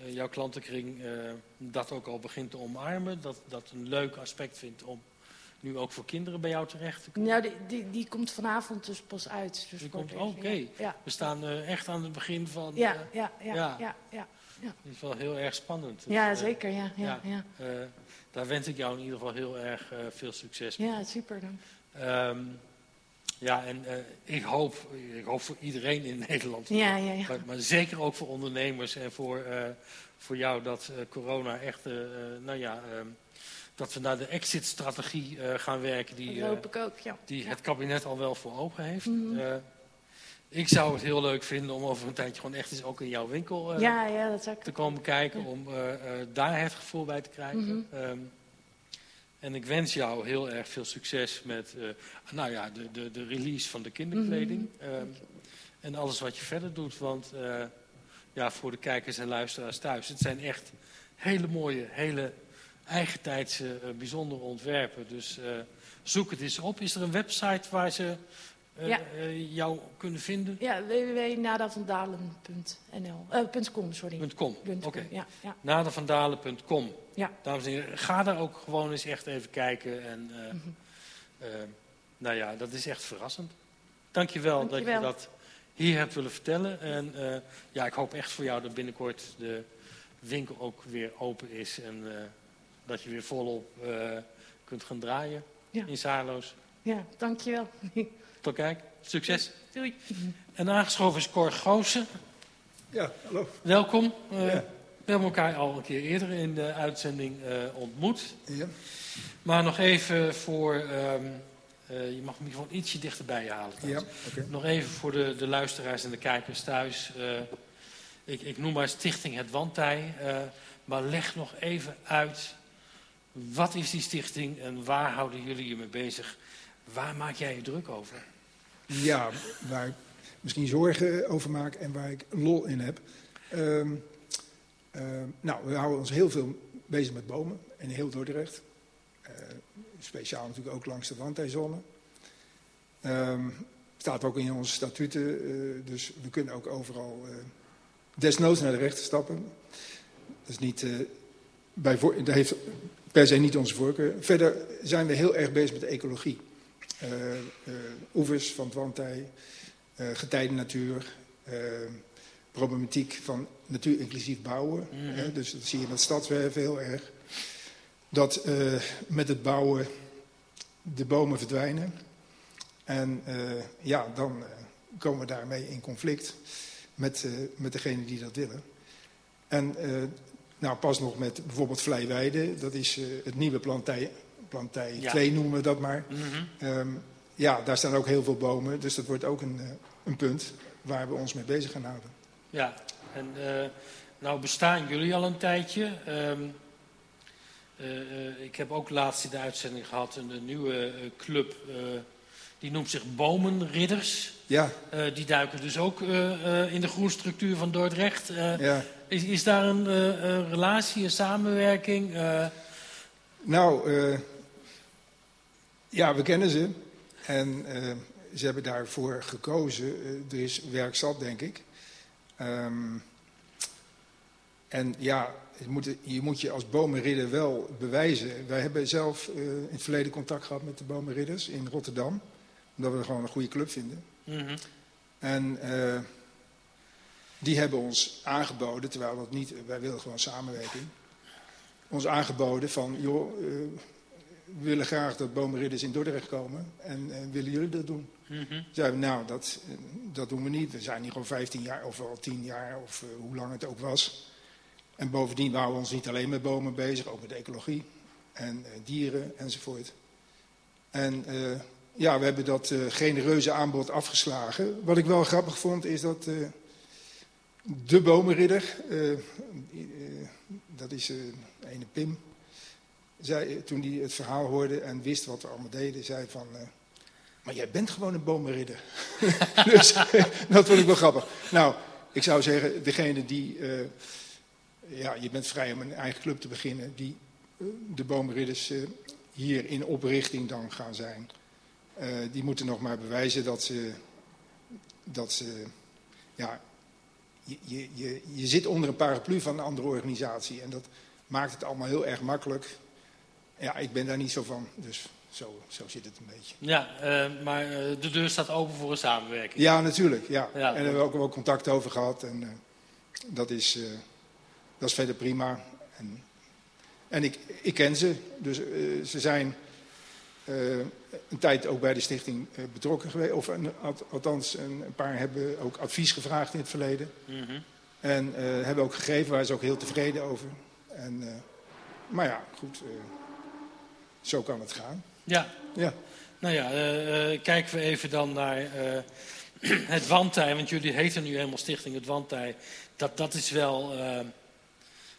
eh, jouw klantenkring eh, dat ook al begint te omarmen? Dat dat een leuk aspect vindt om nu ook voor kinderen bij jou terecht te komen? Nou, die, die, die komt vanavond dus pas uit. Dus Die komt- oké. Ja, We staan eh, echt aan het begin van. ja, eh, ja, ja, Ja. ja, ja. Het is wel heel erg spannend. Dus, Ja, eh, zeker. Ja, ja, ja. eh, daar wens ik jou in ieder geval heel erg eh, veel succes mee. Ja, super dan. Ehm, ja, en eh, ik, hoop, ik hoop voor iedereen in *laughs* Nederland, Ja, ja, ja. maar, maar zeker ook voor ondernemers en voor, eh, voor jou, dat eh, corona echt, nou ja, ehm, dat we naar de exit-strategie gaan werken die, Dat hoop ik ook, ja. die het kabinet al wel voor ogen heeft. Mhm. Ik zou het heel leuk vinden om over een tijdje gewoon echt eens ook in jouw winkel dat te komen kijken om daar het gevoel bij te krijgen. Ehm, en ik wens jou heel erg veel succes met eh, nou ja, de, de, de release van de kinderkleding. Mhm. Ehm, en alles wat je verder doet. Want eh, ja, voor de kijkers en luisteraars thuis, het zijn echt hele mooie, hele eigentijdse, eh, bijzondere ontwerpen. Dus zoek het eens op. Is er een website waar ze eh, Ja. eh, jou kunnen vinden? Ja, www.nadavandalen.nl. eh, .com, sorry. .com. Oké. Ja, ja. Nadervandalen.com. Ja. Dames en heren, ga daar ook gewoon eens echt even kijken. En Mhm. nou ja, dat is echt verrassend. Dankjewel, dat Dankjewel. je dat hier hebt willen vertellen. En ja, ik hoop echt voor jou dat binnenkort de winkel ook weer open is. En dat je weer volop kunt gaan draaien Ja. in Saarloos. ja, dankjewel. *laughs* Tot kijk, succes. Doei. En aangeschoven is Cor Goossen. Ja, hallo. Welkom. Eh, Ja. We hebben elkaar al een keer eerder in de uitzending eh, ontmoet. Ja. Maar nog even voor. ehm, eh, je mag hem gewoon ietsje dichterbij je halen. Ja, oké. Nog even voor de, de luisteraars en de kijkers thuis. Eh, ik, ik noem maar Stichting Het Wandtij. eh, maar leg nog even uit. Wat is die stichting en waar houden jullie je mee bezig? Waar maak jij je druk over? Ja, waar ik misschien zorgen over maak en waar ik lol in heb. Ehm, Ehm, nou, we houden ons heel veel bezig met bomen in heel Dordrecht. Uh, speciaal natuurlijk ook langs de wandtijzone. Um, staat ook in onze statuten, uh, dus we kunnen ook overal uh, desnoods naar de rechter stappen. Dat, is niet, bij dat heeft per se niet onze voorkeur. Verder zijn we heel erg bezig met de ecologie. Oevers van het wandtij, getijdennatuur, problematiek van natuurinclusief bouwen. Mm -hmm. hè, dus dat zie je met stadswerven heel erg. Dat met het bouwen de bomen verdwijnen. En ja, dan komen we daarmee in conflict met, met degene die dat willen. En nou, pas nog met bijvoorbeeld Vlijweide. Dat is het nieuwe plantij, plantij ja. 2 noemen we dat maar. Mm -hmm. um, ja, daar staan ook heel veel bomen. Dus dat wordt ook een, een punt waar we ons mee bezig gaan houden. Ja, en uh, nou bestaan jullie al een tijdje. Um, uh, uh, ik heb ook laatst in de uitzending gehad een, een nieuwe club. die noemt zich Bomenridders. Ja. die duiken dus ook in de groenstructuur van Dordrecht. ja. is, is daar een, een relatie, een samenwerking? Nou, ja, we kennen ze. En ze hebben daarvoor gekozen. er is werk zat, denk ik. Um, en ja, moet, je moet je als bomenridder wel bewijzen. Wij hebben zelf uh, in het verleden contact gehad met de bomenridders in Rotterdam. Omdat we er gewoon een goede club vinden. Mm -hmm. En uh, die hebben ons aangeboden, terwijl dat niet, wij willen gewoon samenwerking. Ons aangeboden van, joh, uh, we willen graag dat bomenridders in Dordrecht komen. En willen jullie dat doen? Mm -hmm. Zeiden we, nou, dat, dat doen we niet. We zijn hier al 15 jaar of al 10 jaar of uh, hoe lang het ook was. En bovendien waren we ons niet alleen met bomen bezig, ook met ecologie en uh, dieren enzovoort. En uh, ja, we hebben dat genereuze aanbod afgeslagen. Wat ik wel grappig vond is dat de bomenridder, dat is ene Pim, toen hij het verhaal hoorde en wist wat we allemaal deden, zei van... Maar jij bent gewoon een bomenridder. *laughs* dus *laughs* dat vond ik wel grappig. Nou, ik zou zeggen, degene die... Uh, ja, je bent vrij om een eigen club te beginnen. Die uh, de bomenridders hier in oprichting dan gaan zijn. die moeten nog maar bewijzen dat ze... Dat ze ja, je, je, je, je zit onder een paraplu van een andere organisatie. En dat maakt het allemaal heel erg makkelijk. Ja, ik ben daar niet zo van. Dus zo, zo zit het een beetje. Ja, uh, maar uh, de deur staat open voor een samenwerking. Ja, natuurlijk. Ja. ja. En daar hebben we ook wel contact over gehad. En uh, dat, is, dat is verder prima. En, en ik, ik ken ze. Dus ze zijn een tijd ook bij de stichting betrokken geweest. Of een, althans, een, een, paar hebben ook advies gevraagd in het verleden. Mm -hmm. En hebben ook gegeven, waar ze ook heel tevreden over. En, maar ja, goed. Zo kan het gaan. Ja. ja. Nou ja, uh, uh, kijken we even dan naar uh, *clears throat* het wandtij. Want jullie heten nu helemaal Stichting het Wandtij. Dat, dat is wel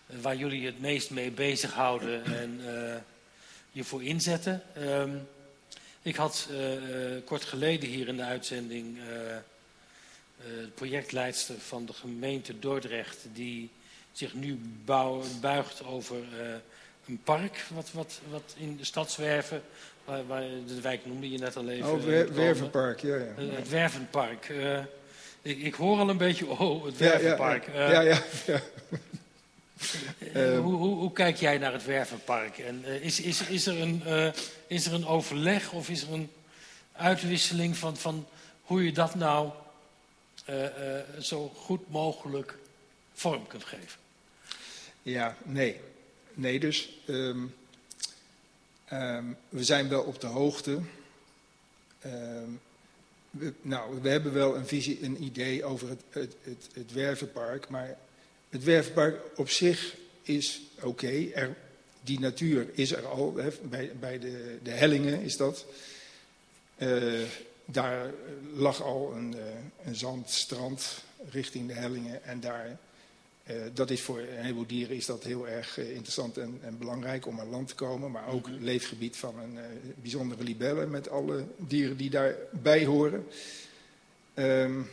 waar jullie het meest mee bezighouden en je voor inzetten. Um, ik had kort geleden hier in de uitzending de projectleidster van de gemeente Dordrecht... die zich nu buigt over een park wat, wat, wat in de stad zwerven Waar, waar, de wijk noemde je net al even. Oh, wer, Wervenpark, ja. ja. Uh, het Wervenpark. Uh, ik, ik, hoor al een beetje, oh, het Wervenpark. Ja, ja, ja. ja, ja. hoe, hoe, hoe, kijk jij naar het Wervenpark? En, is, is, is, er een, is er een overleg of is er een uitwisseling van, van hoe je dat nou zo goed mogelijk vorm kunt geven? Ja, nee. Nee, dus... Um, Um, we zijn wel op de hoogte. Um, we, nou, we hebben wel een visie, een idee over het, het, het, het Wervenpark. Maar het Wervenpark op zich is oké. Die natuur is er al. Bij bij de, de hellingen is dat. Uh, daar lag al een, uh, een zandstrand richting de hellingen. En daar uh, dat is voor een heleboel dieren is dat heel erg uh, interessant en, en, belangrijk om aan land te komen. Maar ook mm -hmm. leefgebied van een uh, bijzondere libelle met alle dieren die daarbij horen. Um,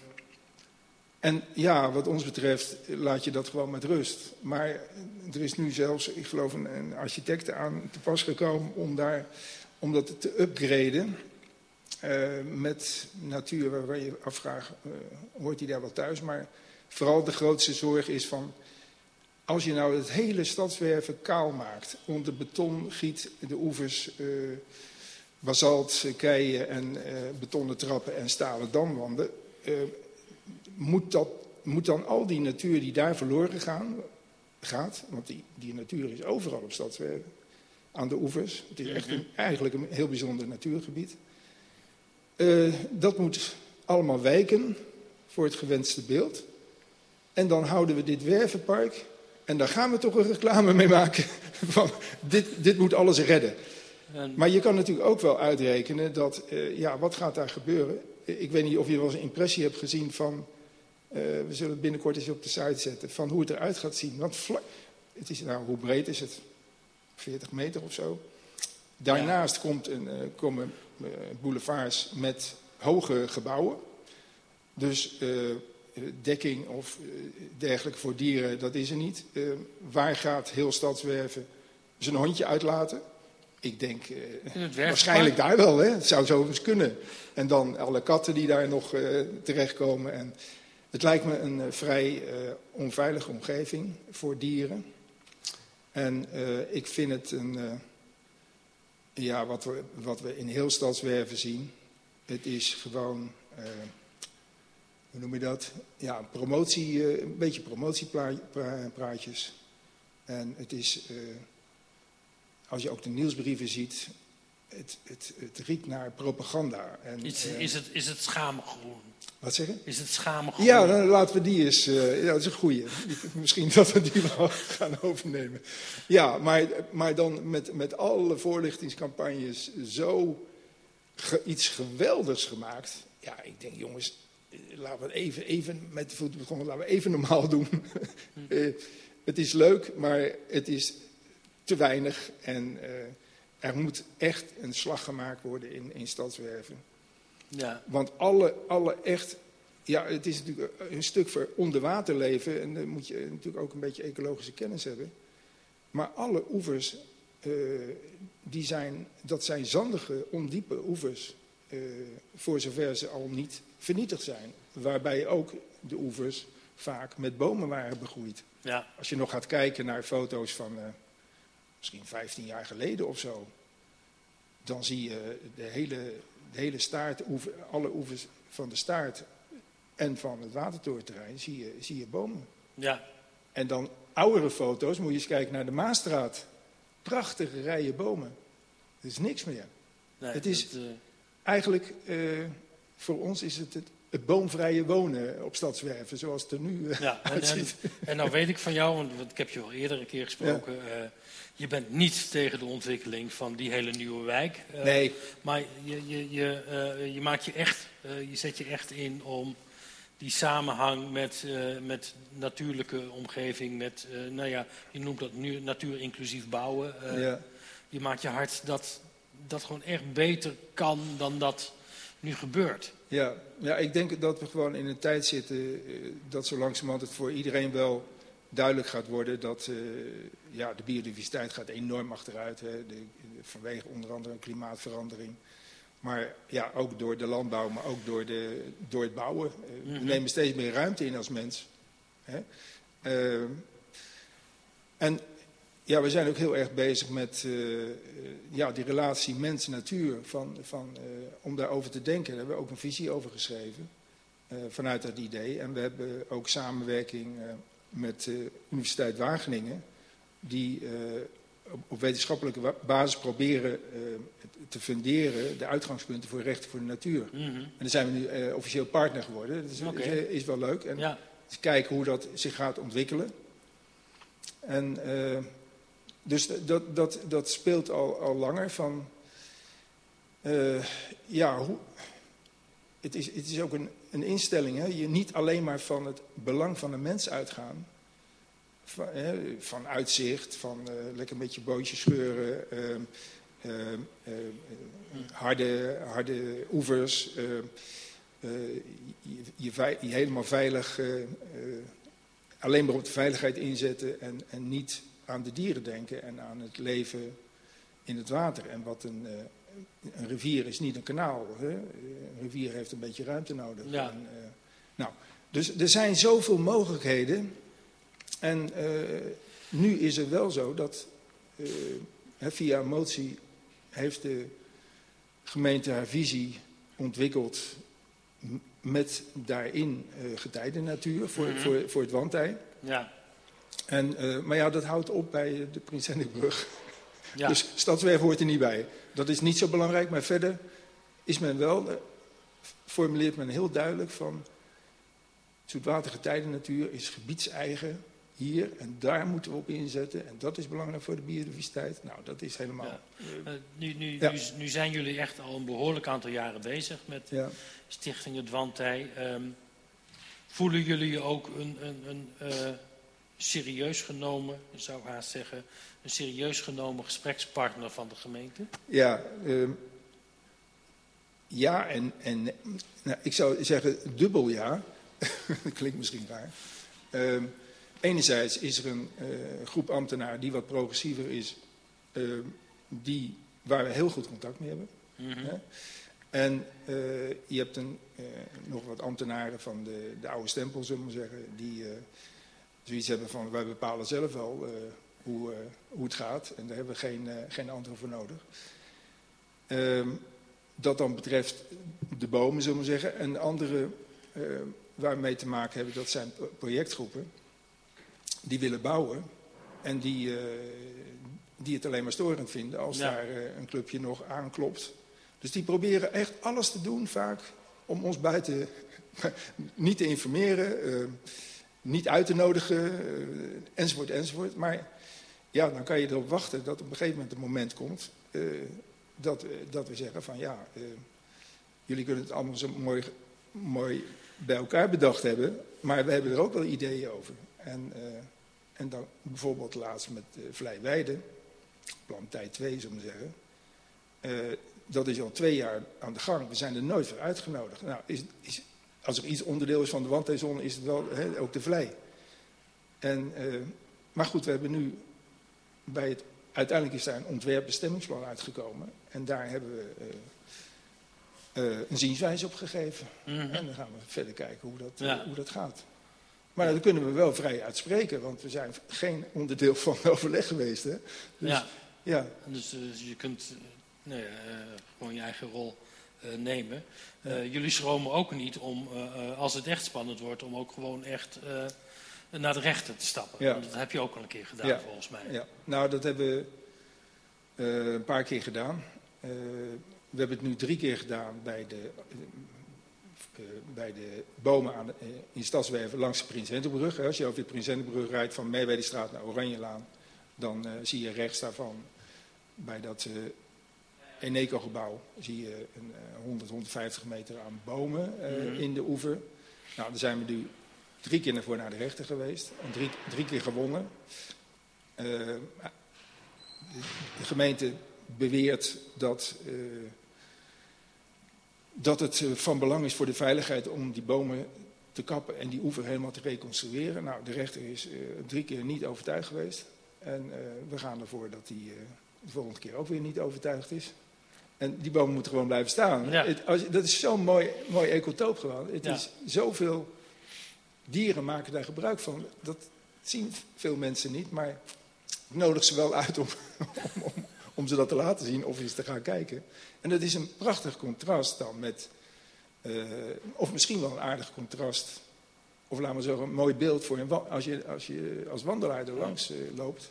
En ja, wat ons betreft laat je dat gewoon met rust. Maar er is nu zelfs, ik geloof, een, een architect aan te pas gekomen om, daar, om dat te upgraden. Met natuur waar je afvraagt, hoort hij daar wel thuis? Maar vooral de grootste zorg is van, als je nou het hele stadswerven kaal maakt, onder beton giet, de oevers, uh, basalt, keien en betonnen trappen en stalen damwanden, moet, dat, moet dan al die natuur die daar verloren gaan, gaat, want die, die natuur is overal op stadswerven, aan de oevers, het is echt een, eigenlijk een heel bijzonder natuurgebied, uh, dat moet allemaal wijken voor het gewenste beeld. En dan houden we dit wervenpark. En daar gaan we toch een reclame mee maken. *laughs* Van dit, dit moet alles redden. En... Maar je kan natuurlijk ook wel uitrekenen dat, uh, ja, wat gaat daar gebeuren? Ik weet niet of je wel eens een impressie hebt gezien van, uh, we zullen het binnenkort eens op de site zetten, van hoe het eruit gaat zien. Want vlak, het is, nou, hoe breed is het? 40 meter of zo. Daarnaast ja. komt een, uh, komen boulevards met hoge gebouwen. Dus dekking of dergelijke voor dieren, dat is er niet. waar gaat heel Stadswerven zijn hondje uitlaten? Ik denk waarschijnlijk daar wel, hè? het zou zo eens kunnen. En dan alle katten die daar nog terechtkomen. En het lijkt me een vrij onveilige omgeving voor dieren. En ik vind het een ja, wat we, wat we in heel Stadswerven zien, het is gewoon, uh, hoe noem je dat? Ja, promotie, uh, een beetje promotiepraatjes. En het is, uh, als je ook de nieuwsbrieven ziet, het, het, het riekt naar propaganda. En, is, is, het, is het schaamgroen? Wat zeggen? Is het schamen Ja, dan laten we die eens. Ja, dat is een goeie. *laughs* Misschien dat we die wel *laughs* gaan overnemen. Ja, maar, maar dan met, met alle voorlichtingscampagnes zo ge, iets geweldigs gemaakt. Ja, ik denk, jongens, laten we het even, even met de voeten begonnen, laten we even normaal doen. uh, *laughs* het is leuk, maar het is te weinig. En uh, er moet echt een slag gemaakt worden in, in stadswerven. Ja. Want alle, alle echt, ja, het is natuurlijk een stuk voor onderwaterleven en dan moet je natuurlijk ook een beetje ecologische kennis hebben. Maar alle oevers, uh, die zijn, dat zijn zandige, ondiepe oevers, voor zover ze al niet vernietigd zijn. Waarbij ook de oevers vaak met bomen waren begroeid. Ja. Als je nog gaat kijken naar foto's van uh, misschien 15 jaar geleden of zo, dan zie je de hele de hele staart, alle oevers van de staart en van het watertorenterrein zie je, zie je bomen. Ja. En dan oudere foto's, moet je eens kijken naar de Maastraat. Prachtige rijen bomen. Er is niks meer. Nee, het is dat, uh... eigenlijk, uh, voor ons is het, het het boomvrije wonen op Stadswerven, zoals het er nu uh, ja, en, uitziet. En, en, nou weet ik van jou, want ik heb je al eerder een keer gesproken... Ja. Uh, je bent niet tegen de ontwikkeling van die hele nieuwe wijk. Uh, nee. Maar je, je, je, je, maakt je, echt, je zet je echt in om die samenhang met, met natuurlijke omgeving... met, nou ja, je noemt dat nu natuur inclusief bouwen. Ja. Je maakt je hart dat dat gewoon echt beter kan dan dat nu gebeurt. Ja, ja, ik denk dat we gewoon in een tijd zitten uh, dat zo langzamerhand het voor iedereen wel duidelijk gaat worden dat uh, ja, de biodiversiteit gaat enorm achteruit. Hè, de, vanwege onder andere klimaatverandering. Maar ja, ook door de landbouw, maar ook door, de, door het bouwen. Uh, mm -hmm. We nemen steeds meer ruimte in als mens. Hè. en ja, we zijn ook heel erg bezig met uh, ja, die relatie mens-natuur, van, van, uh, om daarover te denken. Daar hebben we ook een visie over geschreven, uh, vanuit dat idee. En we hebben ook samenwerking met de Universiteit Wageningen, die op, op, wetenschappelijke basis proberen te funderen de uitgangspunten voor rechten voor de natuur. Mm -hmm. En daar zijn we nu officieel partner geworden. Dat is, okay. is, is wel leuk. En ja. kijken hoe dat zich gaat ontwikkelen. En dus dat, dat, dat speelt al, al langer van... Uh, ja, hoe, het, is, het is ook een, een instelling. Hè? Je niet alleen maar van het belang van de mens uitgaan. Van, hè, van uitzicht, van uh, lekker met je bootje scheuren... Uh, harde, harde oevers... eh, je, je, je helemaal veilig, eh, eh, alleen maar op de veiligheid inzetten en, en niet aan de dieren denken en aan het leven in het water. En wat een, eh, een rivier is niet een kanaal. Hè? Een rivier heeft een beetje ruimte nodig. Ja. En, eh, nou, dus er zijn zoveel mogelijkheden. En eh, nu is het wel zo dat via een motie heeft de gemeente haar visie ontwikkeld met daarin eh getijdennatuur voor, Mhm. voor, voor het wandtij. Ja, En, eh, maar ja, dat houdt op bij de Prins Hendrikbrug. ja. Dus Stadswerf hoort er niet bij. Dat is niet zo belangrijk, maar verder is men wel, eh, formuleert men heel duidelijk van... zoetwatergetijdennatuur is gebiedseigen hier en daar moeten we op inzetten. En dat is belangrijk voor de biodiversiteit. Nou, dat is helemaal... Ja. Eh, nu, nu, Ja. nu, nu zijn jullie echt al een behoorlijk aantal jaren bezig met Ja. Stichting Het Wandtij. Ehm, voelen jullie je ook een, een, een eh, serieus genomen, ik zou haast zeggen, een serieus genomen gesprekspartner van de gemeente? Ja, ehm, ja en, en nou, ik zou zeggen dubbel ja. *laughs* dat klinkt misschien raar. Ehm, enerzijds is er een eh, groep ambtenaren die wat progressiever is, ehm, die, waar we heel goed contact mee hebben. Mhm. Hè? En eh, je hebt een, eh, nog wat ambtenaren van de, de oude stempel, zullen we maar zeggen, die zoiets hebben van wij bepalen zelf wel eh, hoe, eh, hoe het gaat en daar hebben we geen, eh, geen anderen voor nodig. Ehm, dat dan betreft de bomen, zullen we zeggen. En de andere waar we mee te maken hebben, dat zijn pro- projectgroepen die willen bouwen en die, die het alleen maar storend vinden als Ja. daar een clubje nog aanklopt. Dus die proberen echt alles te doen vaak om ons buiten *laughs* niet te informeren, eh, niet uit te nodigen, eh, enzovoort, enzovoort. Maar ja, dan kan je erop wachten dat op een gegeven moment een moment komt eh, dat, we- dat we zeggen van ja, eh, jullie kunnen het allemaal zo mooi, mooi bij elkaar bedacht hebben, maar we hebben er ook wel ideeën over. En, eh, en dan bijvoorbeeld laatst met uh, Vlijweide, plan tijd 2 zullen we zeggen. Eh, dat is al twee jaar aan de gang. We zijn er nooit voor uitgenodigd. Nou, is, is, als er iets onderdeel is van de wandtijzone, is het wel ook de vlei. En, eh, maar goed, we hebben nu bij het. Uiteindelijk is daar een ontwerpbestemmingsplan uitgekomen. En daar hebben we eh, eh, een zienswijze op gegeven. Mhm. En dan gaan we verder kijken hoe dat, Ja. hoe dat gaat. Maar dat kunnen we wel vrij uitspreken, want we zijn geen onderdeel van overleg geweest. Hè? Dus, ja, ja. dus eh, je kunt nee, gewoon je eigen rol nemen. Eh, jullie schromen ook niet om, eh, eh, als het echt spannend wordt, om ook gewoon echt eh, naar de rechter te stappen. Ja. Want dat heb je ook al een keer gedaan, Ja. volgens mij. Ja, nou dat hebben we eh, een paar keer gedaan. Eh, we hebben het nu drie keer gedaan bij de, eh, eh, bij de bomen aan de, eh, in Stadswerven langs de Prins Hendrikbrug. Als je over de Prins Hendrikbrug rijdt van Meewedestraat naar Oranjelaan, dan eh, zie je rechts daarvan bij dat eh Eneco-gebouw zie je een eh, 100, 150 meter aan bomen eh, Mhm. in de oever. Nou, daar zijn we nu drie keer naar naar de rechter geweest en drie, drie keer gewonnen. Eh, de, gemeente beweert dat, eh, dat het eh, van belang is voor de veiligheid om die bomen te kappen en die oever helemaal te reconstrueren. Nou, de rechter is eh, drie keer niet overtuigd geweest. En eh, we gaan ervoor dat hij eh, de volgende keer ook weer niet overtuigd is. En die bomen moeten gewoon blijven staan. Ja. Het, als, dat is zo'n mooi, mooi ecotoop gewoon. Het Ja. is zoveel dieren maken daar gebruik van. Dat zien veel mensen niet, maar ik nodig ze wel uit om, *laughs* om, om, om ze dat te laten zien of eens te gaan kijken. En dat is een prachtig contrast dan met, eh, of misschien wel een aardig contrast, of laten we zeggen, een mooi beeld voor een, als je als, je als wandelaar er langs eh, loopt.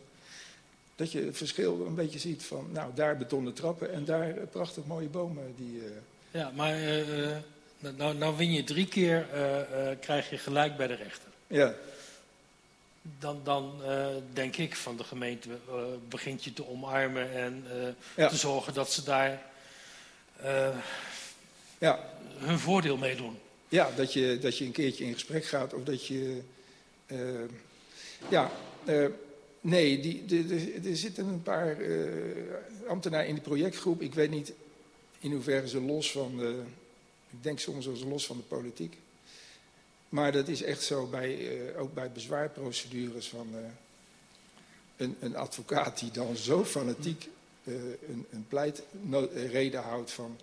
Dat je het verschil een beetje ziet van, nou, daar betonnen trappen en daar eh, prachtig mooie bomen. Die, eh, Ja, maar eh, nou, nou win je drie keer, krijg je gelijk bij de rechter. ja, Dan, dan denk ik van de gemeente begint je te omarmen en Ja. te zorgen dat ze daar ja, hun voordeel mee doen. Ja, dat je, dat je een keertje in gesprek gaat of dat je. ja, nee, de, de, er zitten een paar eh, ambtenaren in die projectgroep. Ik weet niet in hoeverre ze los van de, Ik denk soms wel los van de politiek. Maar dat is echt zo, bij, uh, ook bij bezwaarprocedures van uh, een, een, advocaat die dan zo fanatiek een, een pleitreden houdt van...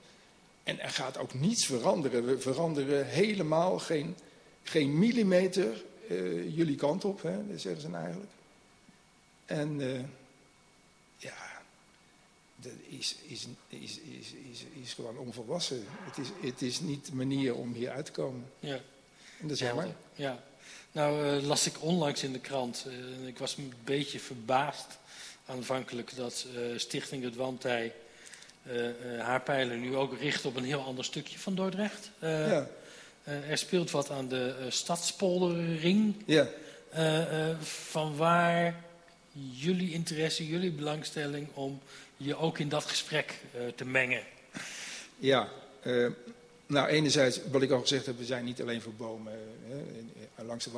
En er gaat ook niets veranderen. We veranderen helemaal geen, geen millimeter jullie kant op, hè, zeggen ze eigenlijk. En ja, dat is, is, is, is, is, is gewoon onvolwassen. Het is, het is niet de manier om hier uit te komen. Ja. En dat is jammer. Ja. Nou uh, las ik onlangs in de krant, uh, ik was een beetje verbaasd aanvankelijk dat Stichting Het Wantij haar pijlen nu ook richt op een heel ander stukje van Dordrecht. ja. er speelt wat aan de stadspolderring. Ja. van waar jullie interesse, jullie belangstelling om je ook in dat gesprek te mengen? Ja, nou, enerzijds, wat ik al gezegd heb, we zijn niet alleen voor bomen hè, langs de.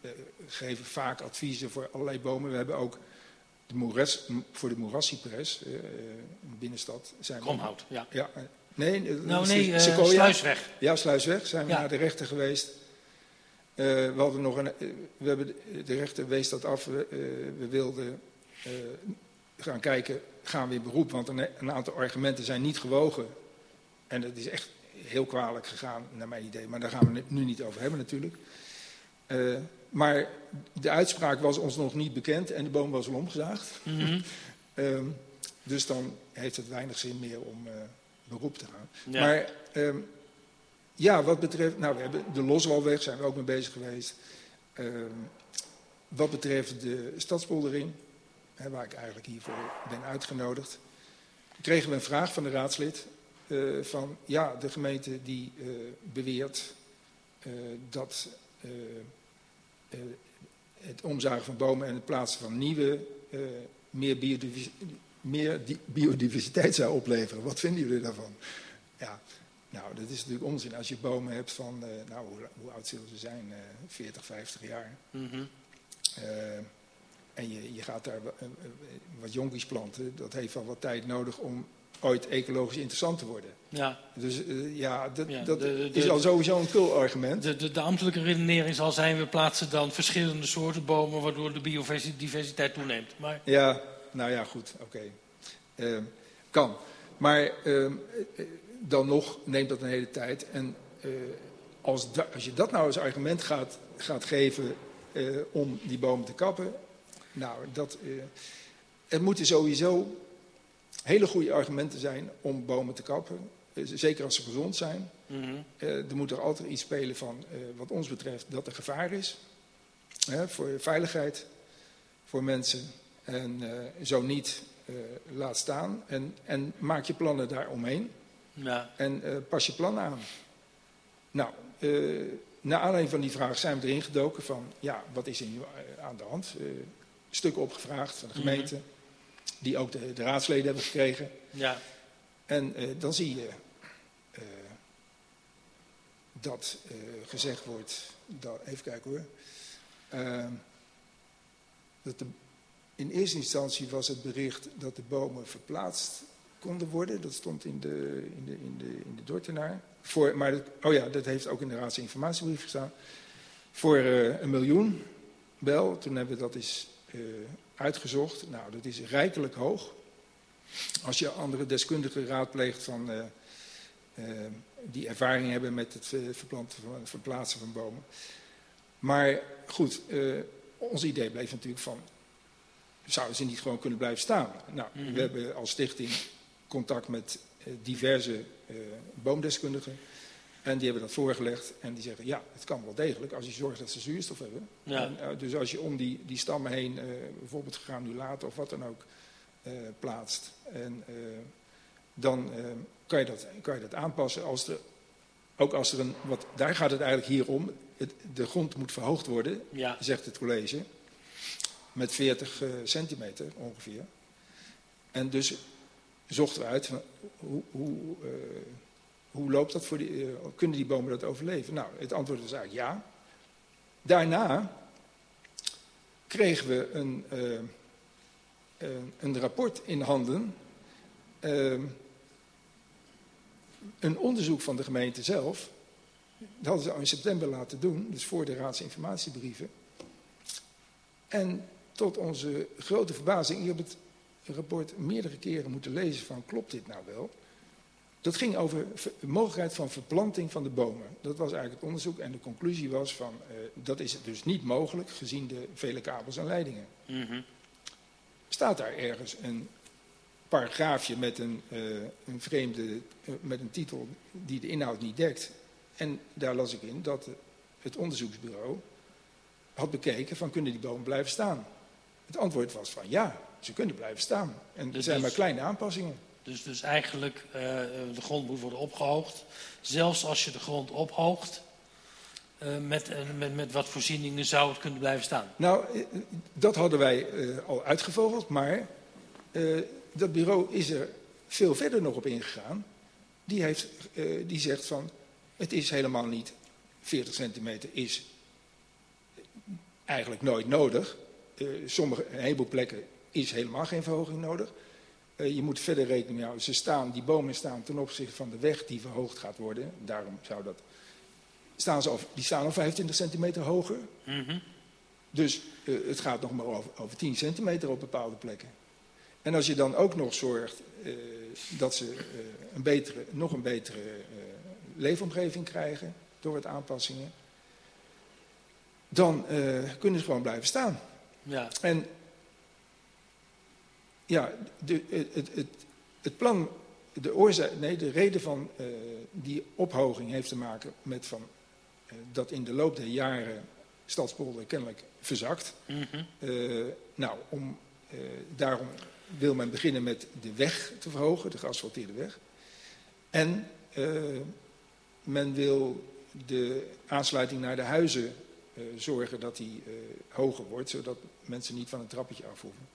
We geven vaak adviezen voor allerlei bomen. We hebben ook de moeras, voor de moerassiepres in de binnenstad. Zijn Kromhout, ja. ja. Nee, nou, nee uh, Sluisweg. Ja, Sluisweg zijn we Ja. naar de rechter geweest. Uh, we, hadden nog een, we hebben de rechter wees dat af. We, uh, we wilden gaan kijken, gaan we in beroep? Want een, een aantal argumenten zijn niet gewogen. En dat is echt heel kwalijk gegaan, naar mijn idee. Maar daar gaan we het nu niet over hebben natuurlijk. Uh, maar de uitspraak was ons nog niet bekend en de boom was al omgezaagd. Mm -hmm. um, dus dan heeft het weinig zin meer om uh, beroep te gaan. Ja. Maar um, ja, wat betreft... Nou, we hebben de Loswalweg, zijn we ook mee bezig geweest. Um, wat betreft de stadspoldering, hè, waar ik eigenlijk hiervoor ben uitgenodigd... kregen we een vraag van de raadslid... Uh, van ja, de gemeente die uh, beweert uh, dat het omzagen van bomen en het plaatsen van nieuwe meer, biodivers meer biodiversiteit zou opleveren. Wat vinden jullie daarvan? Ja, nou, dat is natuurlijk onzin. Als je bomen hebt van, nou, hoe, hoe, oud zullen ze zijn? 40, 50 jaar. Mm -hmm. en je, je gaat daar wat jonkies planten. Dat heeft wel wat tijd nodig om ooit ecologisch interessant te worden. Ja. Dus uh, ja, dat, Ja, dat de- de- is al sowieso een kul-argument. De, de, de ambtelijke redenering zal zijn, we plaatsen dan verschillende soorten bomen, waardoor de biodiversiteit toeneemt. Maar Ja, nou ja, goed, oké. Eh, kan. Maar eh, eh, dan nog neemt dat een hele tijd. En eh, als, da- als je dat nou als argument gaat, gaat geven eh, om die bomen te kappen... Nou, dat... eh, er moeten sowieso hele goede argumenten zijn om bomen te kappen. Zeker als ze gezond zijn. mhm, er moet er altijd iets spelen van, wat ons betreft, dat er gevaar is. Hè, voor veiligheid, voor mensen. En zo niet, laat staan. En, en maak je plannen daaromheen. Ja, En eh, pas je plannen aan. Nou, eh naar aanleiding van die vraag zijn we erin gedoken van... ja, wat is er nu eh, aan de hand? Eh, stukken opgevraagd van de gemeente... die ook de, de raadsleden hebben gekregen. ja, En dan zie je dat gezegd wordt, dat, even kijken hoor, dat de, in eerste instantie was het bericht dat de bomen verplaatst konden worden. Dat stond in de, in de, in de, in de Dordtenaar. Voor, maar dat, oh ja, dat heeft ook in de raadsinformatiebrief gestaan. Voor eh, een miljoen wel. Toen hebben we dat eens eh, uitgezocht. Nou, dat is rijkelijk hoog. Als je andere deskundigen raadpleegt van, eh, die ervaring hebben met het verplanten van, verplaatsen van bomen. Maar goed, ons idee bleef natuurlijk van, zouden ze niet gewoon kunnen blijven staan? Nou, Mhm. we hebben als stichting contact met eh, diverse eh, boomdeskundigen. En die hebben dat voorgelegd en die zeggen, ja, het kan wel degelijk als je zorgt dat ze zuurstof hebben. Ja. En, eh, dus als je om die, die stammen heen bijvoorbeeld granulaten of wat dan ook plaatst, en, dan kan, je dat, kan je dat aanpassen. Als er, ook als er een, wat, daar gaat het eigenlijk hier om, het, de grond moet verhoogd worden, ja, zegt het college, met 40 eh, centimeter ongeveer. En dus zochten we uit, hoe, hoe, eh, hoe loopt dat voor die, eh, kunnen die bomen dat overleven? Nou, het antwoord was eigenlijk ja. Daarna kregen we een, eh, een, rapport in handen. een onderzoek van de gemeente zelf. Dat hadden ze al in september laten doen, dus voor de raadsinformatiebrieven. En tot onze grote verbazing, ik heb het rapport meerdere keren moeten lezen van klopt dit nou wel? Dat ging over de mogelijkheid van verplanting van de bomen. Dat was eigenlijk het onderzoek en de conclusie was van uh, dat is dus niet mogelijk gezien de vele kabels en leidingen. Mm -hmm. Staat daar ergens een paragraafje met een, uh, een vreemde, uh, met een titel die de inhoud niet dekt. En daar las ik in dat het onderzoeksbureau had bekeken van kunnen die bomen blijven staan. Het antwoord was van ja, ze kunnen blijven staan. En er dus zijn maar kleine aanpassingen. Dus, dus eigenlijk, uh, de grond moet worden opgehoogd. Zelfs als je de grond ophoogt, uh, met, met, met wat voorzieningen zou het kunnen blijven staan. Nou, dat hadden wij uh, al uitgevogeld, maar dat bureau is er veel verder nog op ingegaan. Die, heeft, die zegt van, het is helemaal niet 40 centimeter is eigenlijk nooit nodig. sommige, een heleboel plekken is helemaal geen verhoging nodig. Uh, je moet verder rekening mee houden. Ze staan, die bomen staan ten opzichte van de weg die verhoogd gaat worden. Daarom zou dat. Staan ze al, die staan al 25 centimeter hoger. Mm -hmm. Dus uh, het gaat nog maar over, over 10 centimeter op bepaalde plekken. En als je dan ook nog zorgt uh, dat ze een betere, nog een betere leefomgeving krijgen door het aanpassingen, dan kunnen ze gewoon blijven staan. Ja. En ja, de, het, het, het, plan, de, oorzaak, nee, de reden van uh, die ophoging heeft te maken met van, uh, dat in de loop der jaren Stadspolder kennelijk verzakt. Mm -hmm. uh, nou, om, daarom wil men beginnen met de weg te verhogen, de geasfalteerde weg. En men wil de aansluiting naar de huizen zorgen dat die hoger wordt, zodat mensen niet van een trappetje af hoeven.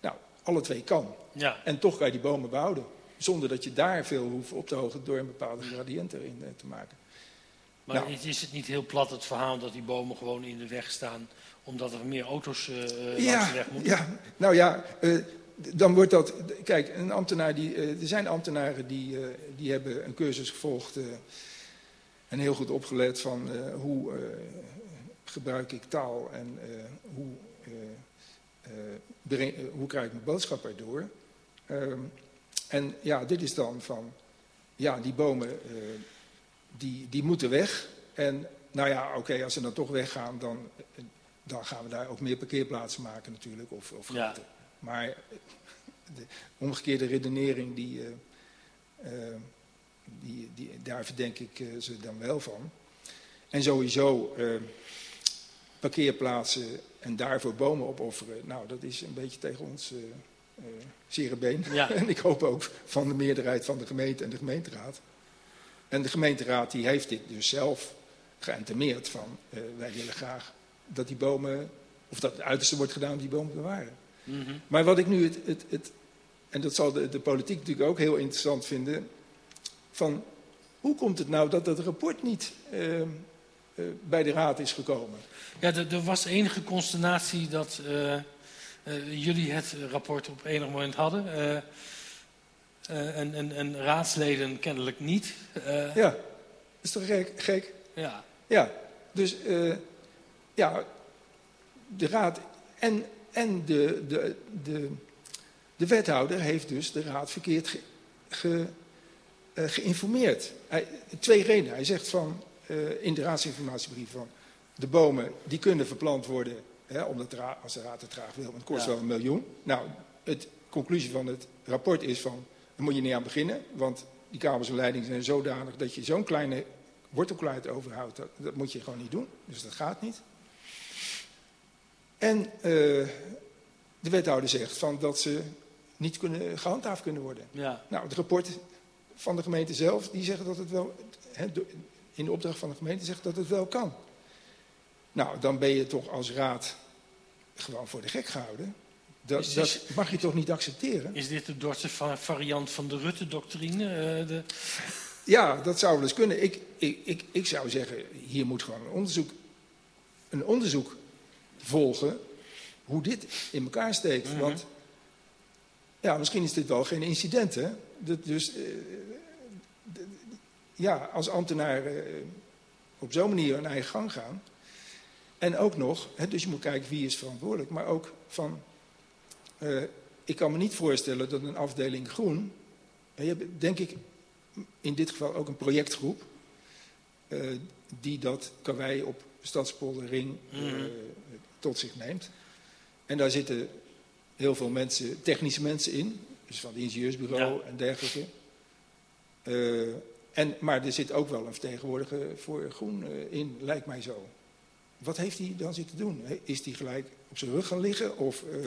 Nou, alle twee kan. Ja. En toch kan je die bomen behouden. Zonder dat je daar veel hoeft op te hogen door een bepaalde gradient erin eh, te maken. Maar nou, is het niet heel plat het verhaal dat die bomen gewoon in de weg staan... omdat er meer auto's uh, ja, langs de weg moeten? Ja, nou ja, uh, dan wordt dat... Kijk, een ambtenaar die, uh, er zijn ambtenaren die, die hebben een cursus gevolgd... en heel goed opgelet van hoe gebruik ik taal en hoe hoe krijg ik mijn boodschap erdoor? Uh, en ja, dit is dan van, ja, die bomen, uh, die, die moeten weg. En nou ja, oké, okay, als ze dan toch weggaan, dan, dan gaan we daar ook meer parkeerplaatsen maken natuurlijk. Of, of ja. Maar de omgekeerde redenering, die, die, die, daar verdenk ik ze dan wel van. En sowieso parkeerplaatsen en daarvoor bomen opofferen. Nou, dat is een beetje tegen ons uh, uh, zere been. Ja. *laughs* en ik hoop ook van de meerderheid van de gemeente en de gemeenteraad. En de gemeenteraad die heeft dit dus zelf geëntemeerd van... Uh, wij willen graag dat die bomen, of dat het uiterste wordt gedaan om die bomen te bewaren. Mm -hmm. Maar wat ik nu het, het, het en dat zal de, de politiek natuurlijk ook heel interessant vinden... van hoe komt het nou dat dat rapport niet uh, bij de raad is gekomen. Ja, er, was enige consternatie dat uh, uh, jullie het rapport op enig moment hadden. En, en, en, raadsleden kennelijk niet. ja, dat is toch gek? gek? Ja. Ja, dus ja, de raad en, en de, de, de, de wethouder heeft dus de raad verkeerd ge, ge, geïnformeerd. Hij, twee redenen. Hij zegt van uh, in de raadsinformatiebrief van de bomen die kunnen verplant worden hè, omdat als de raad het graag wil, want het kost ja. wel een miljoen. Nou, de conclusie van het rapport is van, daar moet je niet aan beginnen, want die kabels en leidingen zijn zodanig dat je zo'n kleine wortelkluit overhoudt, dat, dat, moet je gewoon niet doen. Dus dat gaat niet. En uh, de wethouder zegt van dat ze niet kunnen, gehandhaafd kunnen worden. Ja. Nou, het rapport van de gemeente zelf, die zeggen dat het wel, he, in de opdracht van de gemeente zegt dat het wel kan. Nou, dan ben je toch als raad gewoon voor de gek gehouden. Dat, dat mag je toch niet accepteren? Is dit de Dordtse variant van de Rutte-doctrine? Uh, de... Ja, dat zou wel eens kunnen. Ik, ik, ik, ik zou zeggen, hier moet gewoon een onderzoek, een onderzoek volgen hoe dit in elkaar steekt. Mm -hmm. Want ja, misschien is dit wel geen incident, hè? dus uh, ja, als ambtenaar eh, op zo'n manier hun eigen gang gaan. En ook nog, hè, dus je moet kijken wie is verantwoordelijk, maar ook van, eh, ik kan me niet voorstellen dat een afdeling groen, je hebt denk ik in dit geval ook een projectgroep, eh, die dat karwei op Stadspolderring uh, tot zich neemt. En daar zitten heel veel mensen, technische mensen in, dus van het ingenieursbureau en dergelijke. En, maar er zit ook wel een vertegenwoordiger voor groen in, lijkt mij zo. Wat heeft hij dan zitten doen? Is hij gelijk op zijn rug gaan liggen? Of, uh,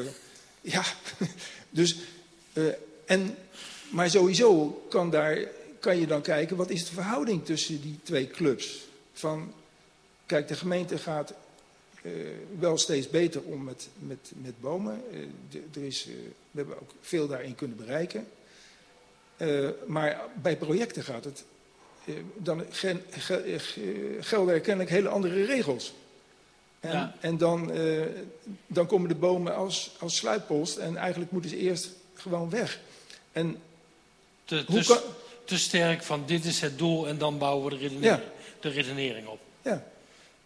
*laughs* ja, *laughs* dus, uh, en, maar sowieso kan, daar, kan je dan kijken, wat is de verhouding tussen die twee clubs? Van, kijk, de gemeente gaat wel steeds beter om met, met, met bomen. Er is, we hebben ook veel daarin kunnen bereiken. maar bij projecten gaat het, dan gelden er kennelijk hele andere regels. En, ja. en dan, uh, dan komen de bomen als, als sluitpost en eigenlijk moeten ze eerst gewoon weg. En te, te, kan... te, sterk van dit is het doel en dan bouwen we de redenering, ja. de redenering op. Ja,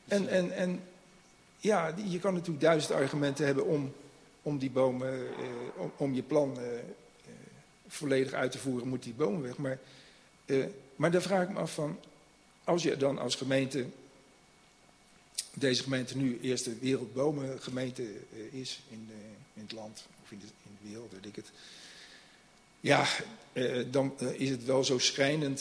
en, en, en ja, je kan natuurlijk duizend argumenten hebben om, om die bomen, uh, om, om, je plan uh, volledig uit te voeren, moet die bomen weg. Maar, maar daar vraag ik me af van, als je dan als gemeente deze gemeente nu eerste wereldbomengemeente uh, is in, de, in, het land, of in de, in de, wereld, weet ik het. Ja, uh, dan is het wel zo schrijnend